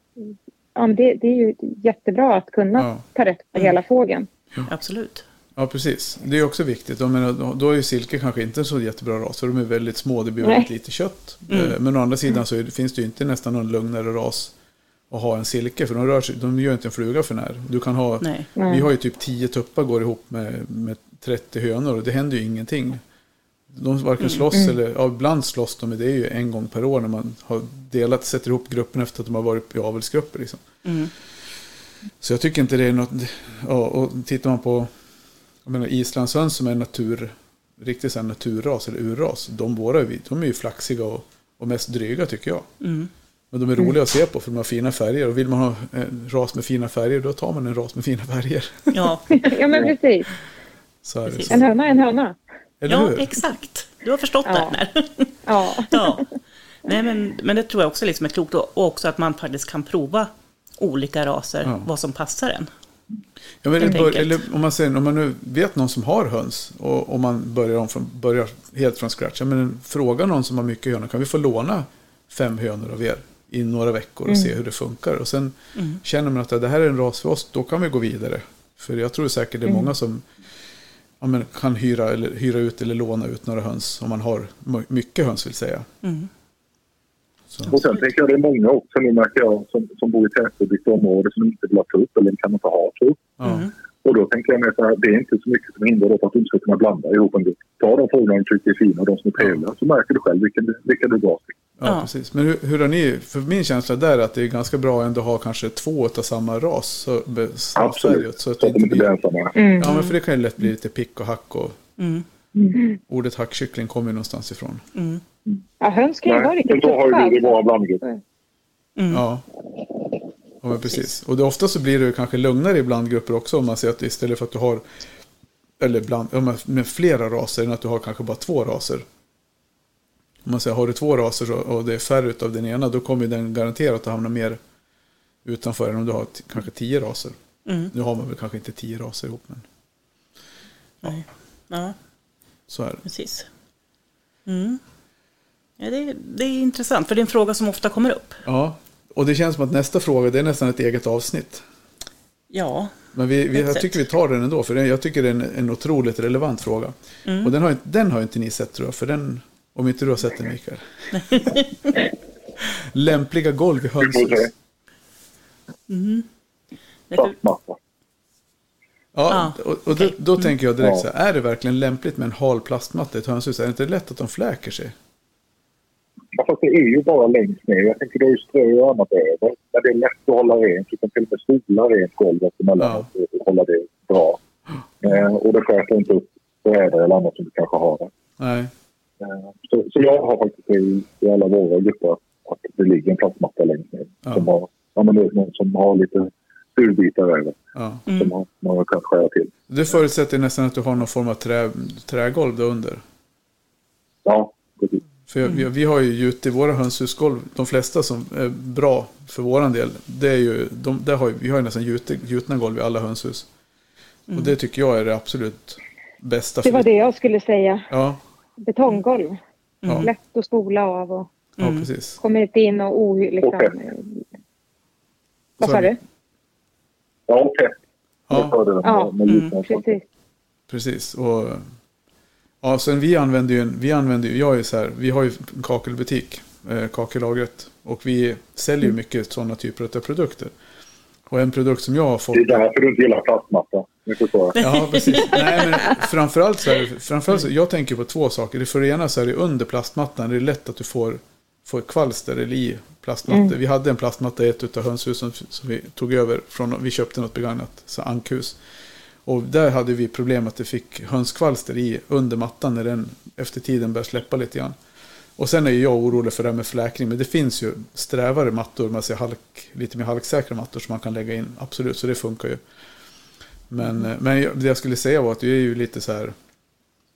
ja, det, det är ju jättebra att kunna ja. ta rätt på mm. hela fågeln. Ja. Absolut. Ja, precis. Det är också viktigt. Jag menar, då är ju silke kanske inte en så jättebra ras. För de är väldigt små. Det blir väldigt lite kött. Mm. Eh, men å andra sidan så finns det ju inte nästan någon lugnare ras att ha en silke. För de, rör sig, de gör inte en fluga för när. Du kan ha, Nej. Vi har ju typ 10 tuppar går ihop med, med 30 hönor. Och det händer ju ingenting. De varken mm. slåss mm. eller, ja, ibland slåss de, men det är ju en gång per år när man har delat, sätter ihop gruppen efter att de har varit i avelsgrupper. Liksom. Mm. Så jag tycker inte det är något, ja, och tittar man på jag menar islandshöns som är natur, riktigt så naturras eller urras, de våra de är ju flaxiga och, och mest dryga tycker jag. Mm. Men de är roliga att se på för de har fina färger. Och vill man ha en ras med fina färger då tar man en ras med fina färger. Ja, ja men precis. Så precis. En höna är en höna. Eller ja, hur? exakt. Du har förstått ja. det här. Ja. ja. Nej, men, men det tror jag också liksom är klokt. Och också att man faktiskt kan prova olika raser, ja. vad som passar en. Ja, men bör, eller om, man säger, om man nu vet någon som har höns och om man börjar, om från, börjar helt från scratch. Ja, men fråga någon som har mycket hönor. Kan vi få låna fem hönor av er i några veckor och mm. se hur det funkar? Och sen mm. känner man att det här är en ras för oss, då kan vi gå vidare. För jag tror säkert det är mm. många som ja, men kan hyra, eller, hyra ut eller låna ut några höns om man har mycket höns vill säga. Mm. Och sen tänker jag det är många också nu märker jag som, som bor i tätbebyggt område som inte vill ha tupp eller kan inte ha tupp. Mm. Och då tänker jag så här, det är inte så mycket som hindrar för att du inte ska kunna blanda ihop en grupp. Ta de fåglarna du tycker är fina och de som är trevliga så märker du själv vilken, vilka du dras till. Ja, ja, precis. Men hur, hur har ni, för min känsla där är att det är ganska bra ändå att ha kanske två av samma ras. Så, Absolut, så att, så att inte blir ensamma. Mm. Ja, men för det kan ju lätt bli lite pick och hack och mm. Mm. ordet hackkyckling kommer ju någonstans ifrån. Mm. Ja, höns kan ju vara riktigt tuffa. Men då har ju vi våra blandgrupper. Mm. Ja. Ja, men precis. Och det, ofta så blir det kanske lugnare i blandgrupper också om man ser att istället för att du har eller bland, med flera raser än att du har kanske bara två raser. Om man säger har du två raser och det är färre av den ena då kommer den garanterat att hamna mer utanför än om du har kanske tio raser. Mm. Nu har man väl kanske inte tio raser ihop men. Ja. Nej. Ja. Så är det. Precis. Mm. Ja, det, är, det är intressant, för det är en fråga som ofta kommer upp. Ja, och det känns som att nästa fråga det är nästan ett eget avsnitt. Ja. Men vi, vi, jag tycker vi tar den ändå, för jag tycker det är en, en otroligt relevant fråga. Mm. Och den har, den har inte ni sett tror jag, för den, om inte du har sett den Mikael. Lämpliga golv i hönshus. Mm. Ja, och, och då, då, tänker jag direkt så här, är det verkligen lämpligt med en hal plastmatta i ett hönshus? Är det inte lätt att de fläker sig? Ja, fast det är ju bara längst ner. Jag tänker det är ju strö och annat över. Men det är lätt att hålla rent. Du kan till och med spola rent golvet emellanåt ja. och hålla det bra. Eh, och det sköter inte upp brädor eller annat som du kanske har där. Nej. Eh, så, så, jag har faktiskt i, i alla våra grupper att det ligger en plastmatta längst ner. Ja. Som, har, ja, men det är någon som har lite fulbitar över. Ja. Som mm. man, man har kunnat skära till. Det förutsätter nästan att du har någon form av trä, trägolv där under. Ja, precis. För jag, vi, vi har ju gjut i våra hönshusgolv, de flesta som är bra för våran del, det är ju, de, där har, vi har ju nästan gjutna golv i alla hönshus. Mm. Och det tycker jag är det absolut bästa. Det var det jag skulle säga. Ja. Betonggolv. Mm. Lätt att spola av och ja, precis. kommer inte in och o, liksom. Okay. Vad sa du? Ja, okej. Okay. Ja, ja. Mm, precis. Precis. Och Ja, sen vi använder ju, vi använder ju, jag är så här, vi har ju en kakelbutik, eh, kakellagret. Och vi säljer ju mm. mycket sådana typer av produkter. Och en produkt som jag har fått... Det är därför du inte gillar plastmatta. Ja, precis. Nej, men framförallt så är det, framförallt så, jag tänker på två saker. Det för det ena så är det under plastmattan, det är lätt att du får få kvalster eller i plastmattor. Mm. Vi hade en plastmatta i ett av hönshusen som vi tog över från, vi köpte något begagnat, så ankhus. Och där hade vi problem att det fick hönskvalster i under mattan när den efter tiden började släppa lite grann. Och sen är jag orolig för det här med fläkning, men det finns ju strävare mattor, man ser halk, lite mer halksäkra mattor som man kan lägga in, absolut, så det funkar ju. Men, eh, men det jag skulle säga var att det är ju lite så här,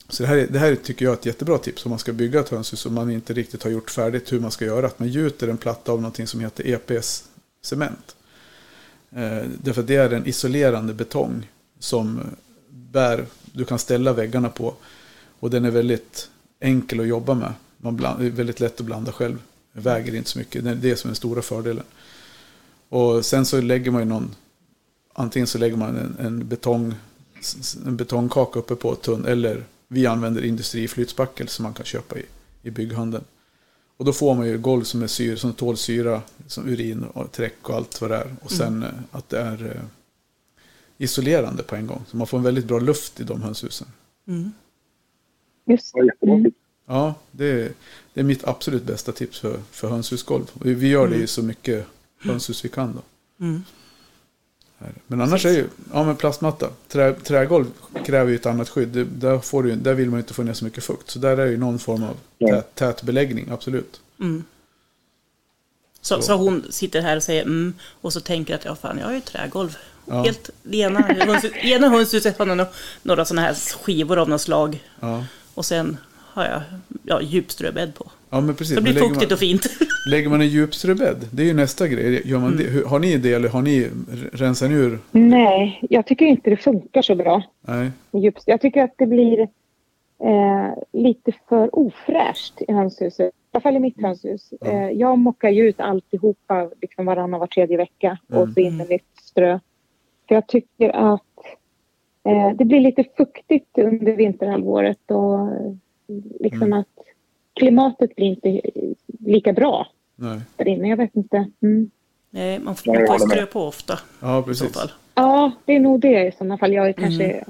så det här, är- det här tycker jag är ett jättebra tips om man ska bygga ett hönshus och man inte riktigt har gjort färdigt hur man ska göra. Att man gjuter en platta av någonting som heter EPS-cement. Eh, därför att det är en isolerande betong som bär, du kan ställa väggarna på. Och den är väldigt enkel att jobba med. Man bland, är väldigt lätt att blanda själv. Det väger inte så mycket. Det är det som är den stora fördelen. Och sen så lägger man ju någon, antingen så lägger man en, en, betong, en betongkaka uppe på tunn, eller vi använder industriflytspackel som man kan köpa i, i bygghandeln. Och då får man ju golv som är syr, som tål syra, som urin och träck och allt vad det är. Och sen eh, att det är eh, isolerande på en gång. Så man får en väldigt bra luft i de hönshusen. Mm. Just Mm. Ja, det är, det är mitt absolut bästa tips för, för hönshusgolv. Vi- vi gör det i så mycket hönshus vi kan då. Mm. Men annars är ju, ja men plastmatta. Trä, trägolv kräver ju ett annat skydd. Det, där, får du, där vill man ju inte få ner så mycket fukt. Så där är ju någon form av tät, tät beläggning, absolut. Mm. Så, Så. så hon sitter här och säger mm, och så tänker att ja fan jag har ju trägolv. Ja. Helt, det ena, ena hönshuset har några, några sådana här skivor av något slag. Ja, Och sen har jag ja, djupströbädd på. ja men precis. Så det blir fuktigt man, och fint. Lägger man en djupströbädd, det är ju nästa grej. Gör man det, hur- har ni det eller har ni rensat ur? Nej, jag tycker inte det funkar så bra. Nej. Jag tycker att det blir eh, lite för ofräscht i hönshuset. I alla fall i mitt hönshus. Ja. Eh, jag mockar ju ut alltihopa liksom varannan, var tredje vecka och Mm. så in med nytt strö. För jag tycker att eh, det blir lite fuktigt under vinterhalvåret och liksom Mm. att klimatet blir inte lika bra nej. där inne. Jag vet inte. Mm. Nej, man får, med. strö på ofta Ja, precis. fall. Ja, det är nog det i sådana fall. Jag är kanske...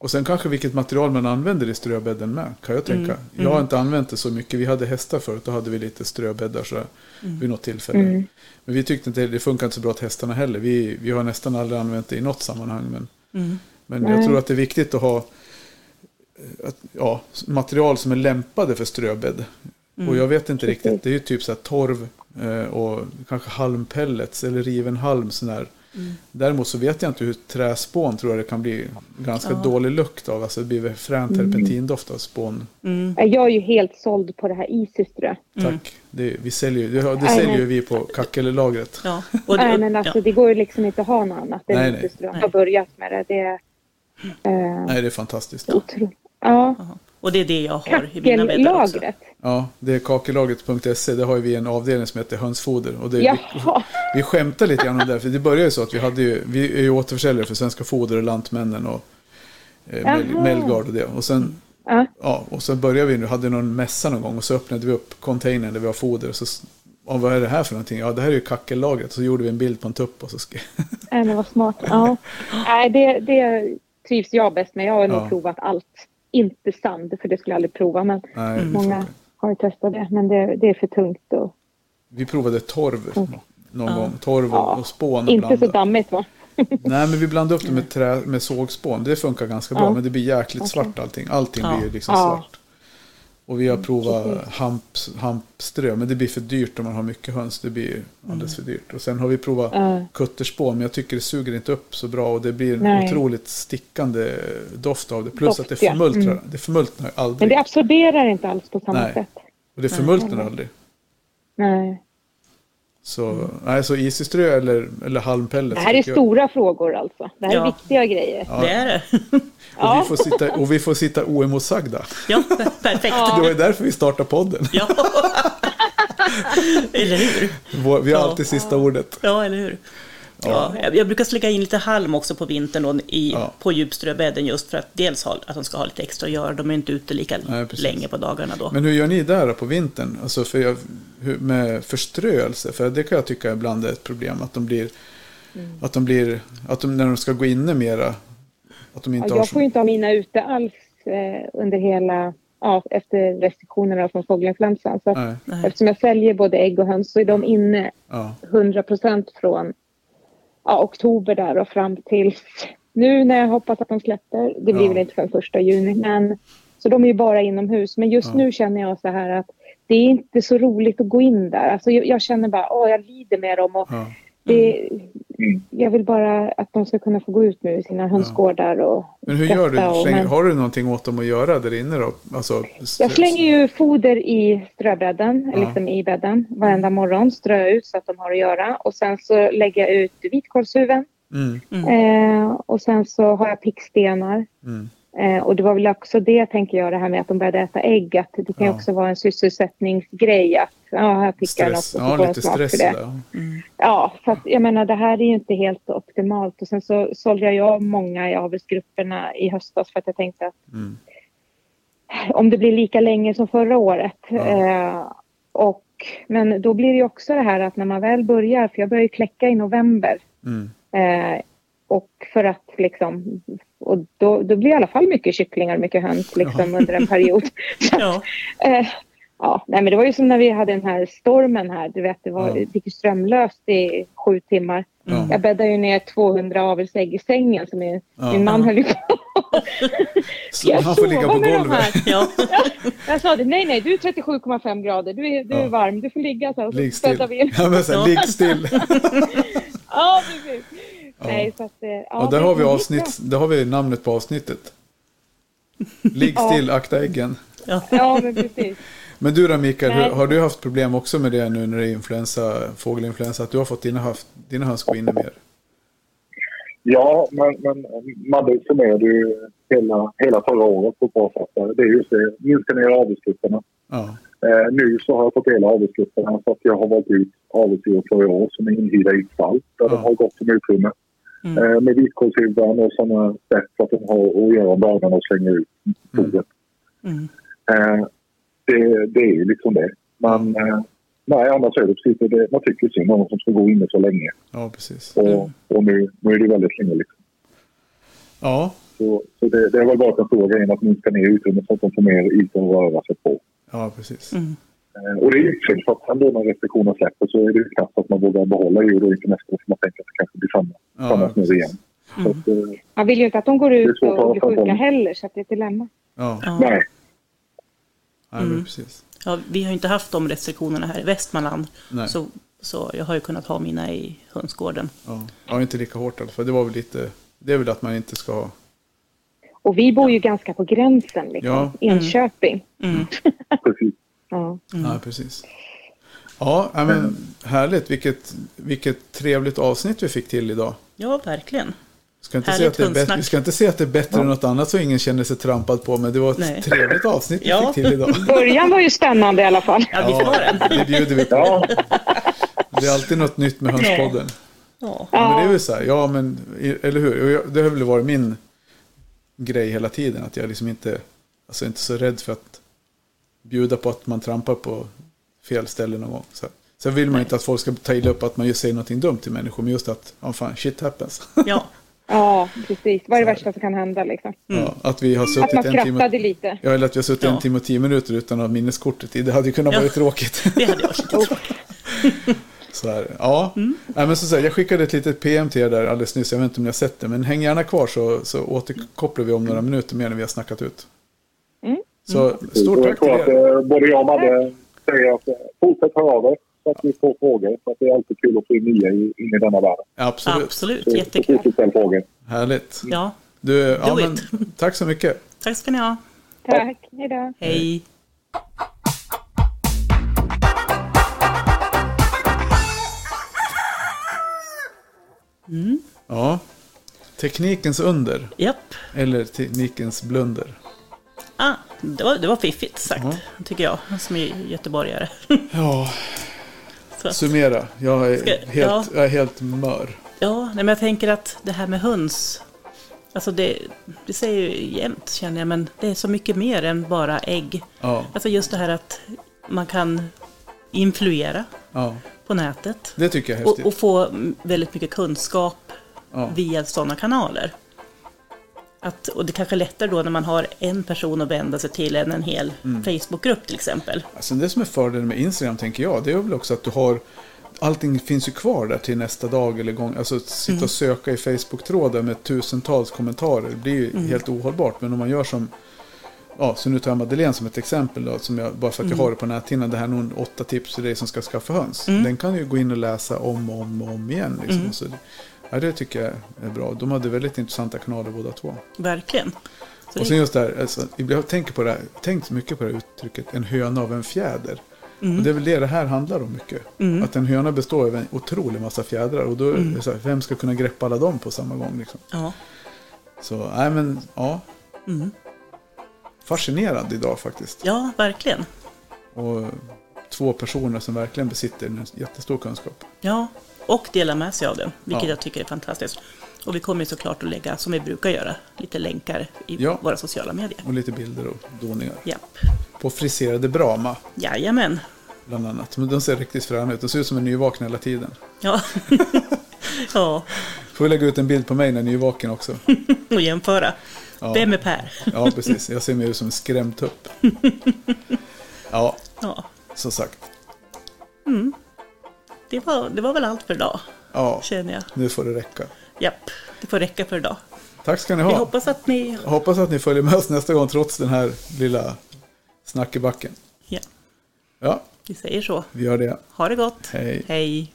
Och sen kanske vilket material man använder i ströbädden med, kan jag tänka. Mm, Jag har inte använt det så mycket. Vi hade hästar förut, då hade vi lite ströbäddar så Mm. vid något tillfälle. Mm. Men vi tyckte inte det funkar inte så bra till hästarna heller. Vi, vi har nästan aldrig använt det i något sammanhang. Men, Mm. men jag tror att det är viktigt att ha eh, att, ja, material som är lämpade för ströbädd. Mm. Och jag vet inte riktigt, det är ju typ så här torv eh, och kanske halmpellets eller riven halm. Sån här. Mm. Däremot så vet jag inte hur träspån tror jag det kan bli ganska Ja. dålig lukt av. Alltså det blir väl frän terpentindoft av spån. Mm. Jag är ju helt såld på det här. Tack. Mm. Det, vi säljer, ju- det, det säljer ju vi på Kackelelagret. Ja. Och det, Nej, men alltså ja. det går ju liksom inte att ha något annat än Nej, nej. Isiströ. Nej. har börjat med det. Det är eh, Nej, det är fantastiskt. otroligt. Ja, Jaha. Och det är det jag har i mina bäddar också. Ja, det är kakelagret.se. Där har ju vi en avdelning som heter hönsfoder. Och det, vi, Jaha. vi skämtar lite grann om det. För det började ju så att vi hade ju, vi är ju återförsäljare för Svenska Foder och Lantmännen och eh. Melgard och det. Och sen, Ja. ja, och så började vi nu, hade någon mässa någon gång och så öppnade vi upp containern där vi har foder. Och så, ja, vad är det här för någonting? Ja, det här är ju kackellagret. Så gjorde vi en bild på en tupp och så skrev Nej, men vad smart. Ja. Nej, det, det trivs jag bäst med. Jag har nog Ja. provat allt. Inte sand, för det skulle jag aldrig prova. Men Nej, många har ju testat det. Men det, det är för tungt. Och, Vi provade torv någon Ja. gång. Torv och, Ja. och spån och inte så blanda. dammigt va? Nej, men vi blandade upp det med, trä, med sågspån. Det funkar ganska bra, Ja. men det blir jäkligt Okej. svart allting. Allting Ja. blir liksom Ja. svart. Och vi har provat precis. hamp, hampströ, men det blir för dyrt om man har mycket höns. Det blir alldeles för dyrt. Och sen har vi provat Ja. kutterspån, men jag tycker det suger inte upp så bra. Och det blir en Nej. otroligt stickande doft av det. Plus Doft, att det ja. förmultnar. Mm. Det förmultnar ju Men aldrig. det absorberar inte alls på samma Nej. sätt. Och det förmultnar aldrig. Nej. Så, nej, så isiströ eller, eller halmpellets. Det här är jag- stora frågor alltså. Det här är Ja. viktiga grejer. Ja. Det är det. Och, Ja. vi får sitta, och vi får sitta oemotsagda. Ja, perfekt. Det var ju därför vi startade podden. Ja. eller hur? Vi har alltid sista ordet. Ja, eller hur? Ja. jag- jag brukar lägga in lite halm också på vintern då, i, Ja. på djupströbädden just för att dels ha, att de ska ha lite extra att göra. De är inte ute lika Nej, länge på dagarna då. Men hur gör ni där då på vintern? Alltså för jag, hur, med förströelse? För det kan jag tycka ibland är ett problem. Att de blir, Mm. att de blir, att de när de ska gå inne mera, att de inte Ja, har jag så... får ju inte ha mina ute alls eh, under hela ja, efter restriktionerna från fågelinfluensan. Så. Nej. eftersom jag säljer både ägg och höns så är de inne Ja. 100 procent från ja, oktober där och fram till nu när jag hoppas att de släpper. Det blir Ja. väl inte förrän första juni. Men, så de är ju bara inomhus. Men just Ja. nu känner jag så här att det är inte så roligt att gå in där. Alltså jag, jag känner bara, åh jag lider med dem. Och Ja. Det, jag vill bara att de ska kunna få gå ut nu i sina hönsgårdar och Men hur gör du? och- Slänger, men- har du någonting åt dem att göra där inne då? Alltså, Jag slänger ju foder i ströbädden, Ja. liksom i bädden, varenda morgon. Strö ut så att de har att göra. Och sen så lägger jag ut vitkålshuven. Mm, Eh, och sen så har jag pickstenar. mm, Eh, och det var väl också det, tänker jag, det här med att de började äta ägg. Att det kan Ja. också vara en sysselsättningsgrej. Att ja, här pickar jag något och stress. så Ja, lite stress för det. där. Ja, så att, jag menar det här är ju inte helt optimalt. Och sen så sålde jag av många i avelsgrupperna i höstas för att jag tänkte att Mm. om det blir lika länge som förra året. Ja. Eh, och, men då blir det ju också det här att när man väl börjar, för jag börjar ju kläcka i november. Mm. Eh, och för att liksom, och då, då blir det i alla fall mycket kycklingar och mycket höns liksom under en period. Ja. Eh, ja, nej, men det var ju som när vi hade den här stormen här. Du vet, det, var, Ja. det gick strömlöst i sju timmar. Ja. Jag bäddade ju ner 200 avelsägg i sängen. Så min, Ja. min man höll ju på. Så jag han får ligga sova på med de golvet. här? Ja. Jag sa det, nej nej, du är 37,5 grader. Du är, du är Ja. varm, du får ligga så. här, och så Ligg still. bäddar vi in. Ja, men så här, Ja. ligg still. Ja, precis. Nej, så att, eh, ja, Och där har vi avsnitt, där har vi namnet på avsnittet. Ligg Ja. still, akta äggen. Ja. Ja, men precis. Men du då Mikael, Nej. hur- har du haft problem också med det nu när det är influensa, fågelinfluensa? Att du har fått dina, haft, dina höns gå inne mer? Ja, men, men Madde summerade ju hela, hela förra året på ett bra sätt. Det är just det, minska ner avelsgrupperna. Ja. Eh, nu så har jag fått dela avelsgrupperna så att jag har valt ut avelsdjur för i år som är inhyrda i ett stall där Ja. de har gott om utrymme. Mm. Eh, med vitkålshuvan och sådana sätt så att de har att göra om dagarna och slänga ut fodret. Mm. Eh, det, det är ju liksom det. Men eh, nej, annars är det precis det. det. Man tycker synd om som ska gå inne så länge. ja, precis. Och, och nu, nu är det väldigt länge. Liksom. Ja, Så, så det, det är väl bara den stora grejen att minska ner utrymmet så att de får mer yta att röra sig på. ja precis. Mm. Eh, och det är ju synd för att sen då när restriktionerna släpper så är det ju knappt att man vågar behålla och inte nästa år för man tänker att det kanske blir samma, Ja, samma snurr igen. Så att, eh, Man vill ju inte att de går ut och blir sjuka heller, så att det är ett dilemma. Ja, Ja. nej, Mm. precis. Ja, vi har ju inte haft de restriktionerna här i Västmanland. Nej. Så, så jag har ju kunnat ha mina i hönsgården. Ja. ja, inte lika hårt i alla fall. Det var väl lite, det är väl att man inte ska ha. Och vi bor ju ganska på gränsen, liksom. Ja. Enköping. Mm. precis. Ja. Ja, precis. Ja, ja, men härligt. Vilket, vilket trevligt avsnitt vi fick till idag. Ja, verkligen. Ska inte Härligt säga att det är bättre, hundsnack. vi ska inte säga att det är bättre än något annat så ingen känner sig trampad på. Men det var ett Nej. trevligt avsnitt vi Ja. fick till idag. Början var ju spännande i alla fall. Ja, vi får den. det bjuder vi på. Ja, Det är alltid något nytt med Hönspodden. Ja. Ja, men det är väl så här, ja men, eller hur? Det har väl varit min grej hela tiden. Att jag liksom inte, alltså inte så rädd för att bjuda på att man trampar på fel ställe någon gång. Så. Sen vill man inte att folk ska ta illa upp att man just säger någonting dumt till människor. Men just att, ja fan, shit happens. ja. Ja, precis. Vad är det värsta som kan hända liksom? Ja, att vi har Att man suttit en timme. skrattade lite. Ja, eller att vi har suttit en Ja. timme och tio minuter utan att ha minneskortet i. Det hade ju kunnat Ja. vara tråkigt. Det hade varit tråkigt. Så här, ja. Nej, men så säger jag skickade ett litet PM till er där alldeles nyss. Jag vet inte om ni har sett det. Men häng gärna kvar så, så återkopplar vi om några minuter mer när vi har snackat ut. Mm. Så stort och tack till er. att eh, både jag och Madde säger att eh, fortsätt höra av er så att vi får frågor. För att det är alltid kul att få in nya in i denna världen. Absolut. Absolut, Så, så jättekul. ställa frågor. Härligt. Ja, Du, ja, men, tack så mycket. tack ska ni ha. Tack. Hej då. Hej. Ja. Teknikens under. Japp. Eller teknikens blunder. Det, var, det var fiffigt sagt, Ja. tycker jag, som är göteborgare. Ja, Så, summera. Jag är, Ska- helt, ja. jag är helt mör. ja, nej, men jag tänker att det här med höns, alltså det, det säger ju jämt känner jag, men det är så mycket mer än bara ägg. Ja, Alltså just det här att man kan influera ja. på nätet Det tycker jag är och, häftigt. och få mm, väldigt mycket kunskap via sådana kanaler. Att, och det kanske är lättare då när man har en person att vända sig till än en hel Mm. Facebookgrupp till exempel. Alltså det som är fördelen med Instagram tänker jag, det är väl också att du har Allting finns ju kvar där till nästa dag eller gång. Alltså att sitta och söka i Facebook-trådar med tusentals kommentarer. Det blir ju helt ohållbart. Men om man gör som Ja, så nu tar jag Madeleine som ett exempel då, som jag, bara för att jag har det på näthinnan. Det här är nog åtta tips för dig som ska skaffa höns. Den kan ju gå in och läsa om och om, och om igen. Liksom. Så det, ja, det tycker jag är bra. De hade väldigt intressanta kanaler båda två. Verkligen. Så Och sen just det här, alltså, jag tänker på det här, tänkt mycket på det här uttrycket, en höna av en fjäder. Och det är väl det det här handlar om mycket. Att en höna består av en otrolig massa fjädrar. Och då så här, vem ska kunna greppa alla dem på samma gång? Liksom? ja, Så, nej men, ja. Fascinerande idag faktiskt. ja, verkligen. Och två personer som verkligen besitter en jättestor kunskap. Ja, och dela med sig av den, vilket Ja. jag tycker är fantastiskt. Och vi kommer såklart att lägga, som vi brukar göra, lite länkar i Ja. våra sociala medier. Och lite bilder och doningar. Japp. På friserade Brahma, Jajamän. bland annat. Men de ser riktigt fräna ut. De ser ut som en nyvaken hela tiden. Ja. ja, Får vi lägga ut en bild på mig när jag är nyvaken också. och jämföra. Ja. Vem är Per? Ja, precis. Jag ser mig ut som en skrämd tupp. Ja, Ja, som sagt. Det var, det var väl allt för idag, Ja, känner jag. nu får det räcka. Japp, det får räcka för idag. Tack ska ni Vi ha. hoppas att ni... Jag hoppas att ni följer med oss nästa gång trots den här lilla snack i backen. Ja, Ja, vi säger så. vi gör det. Ha det gott. Hej. Hej.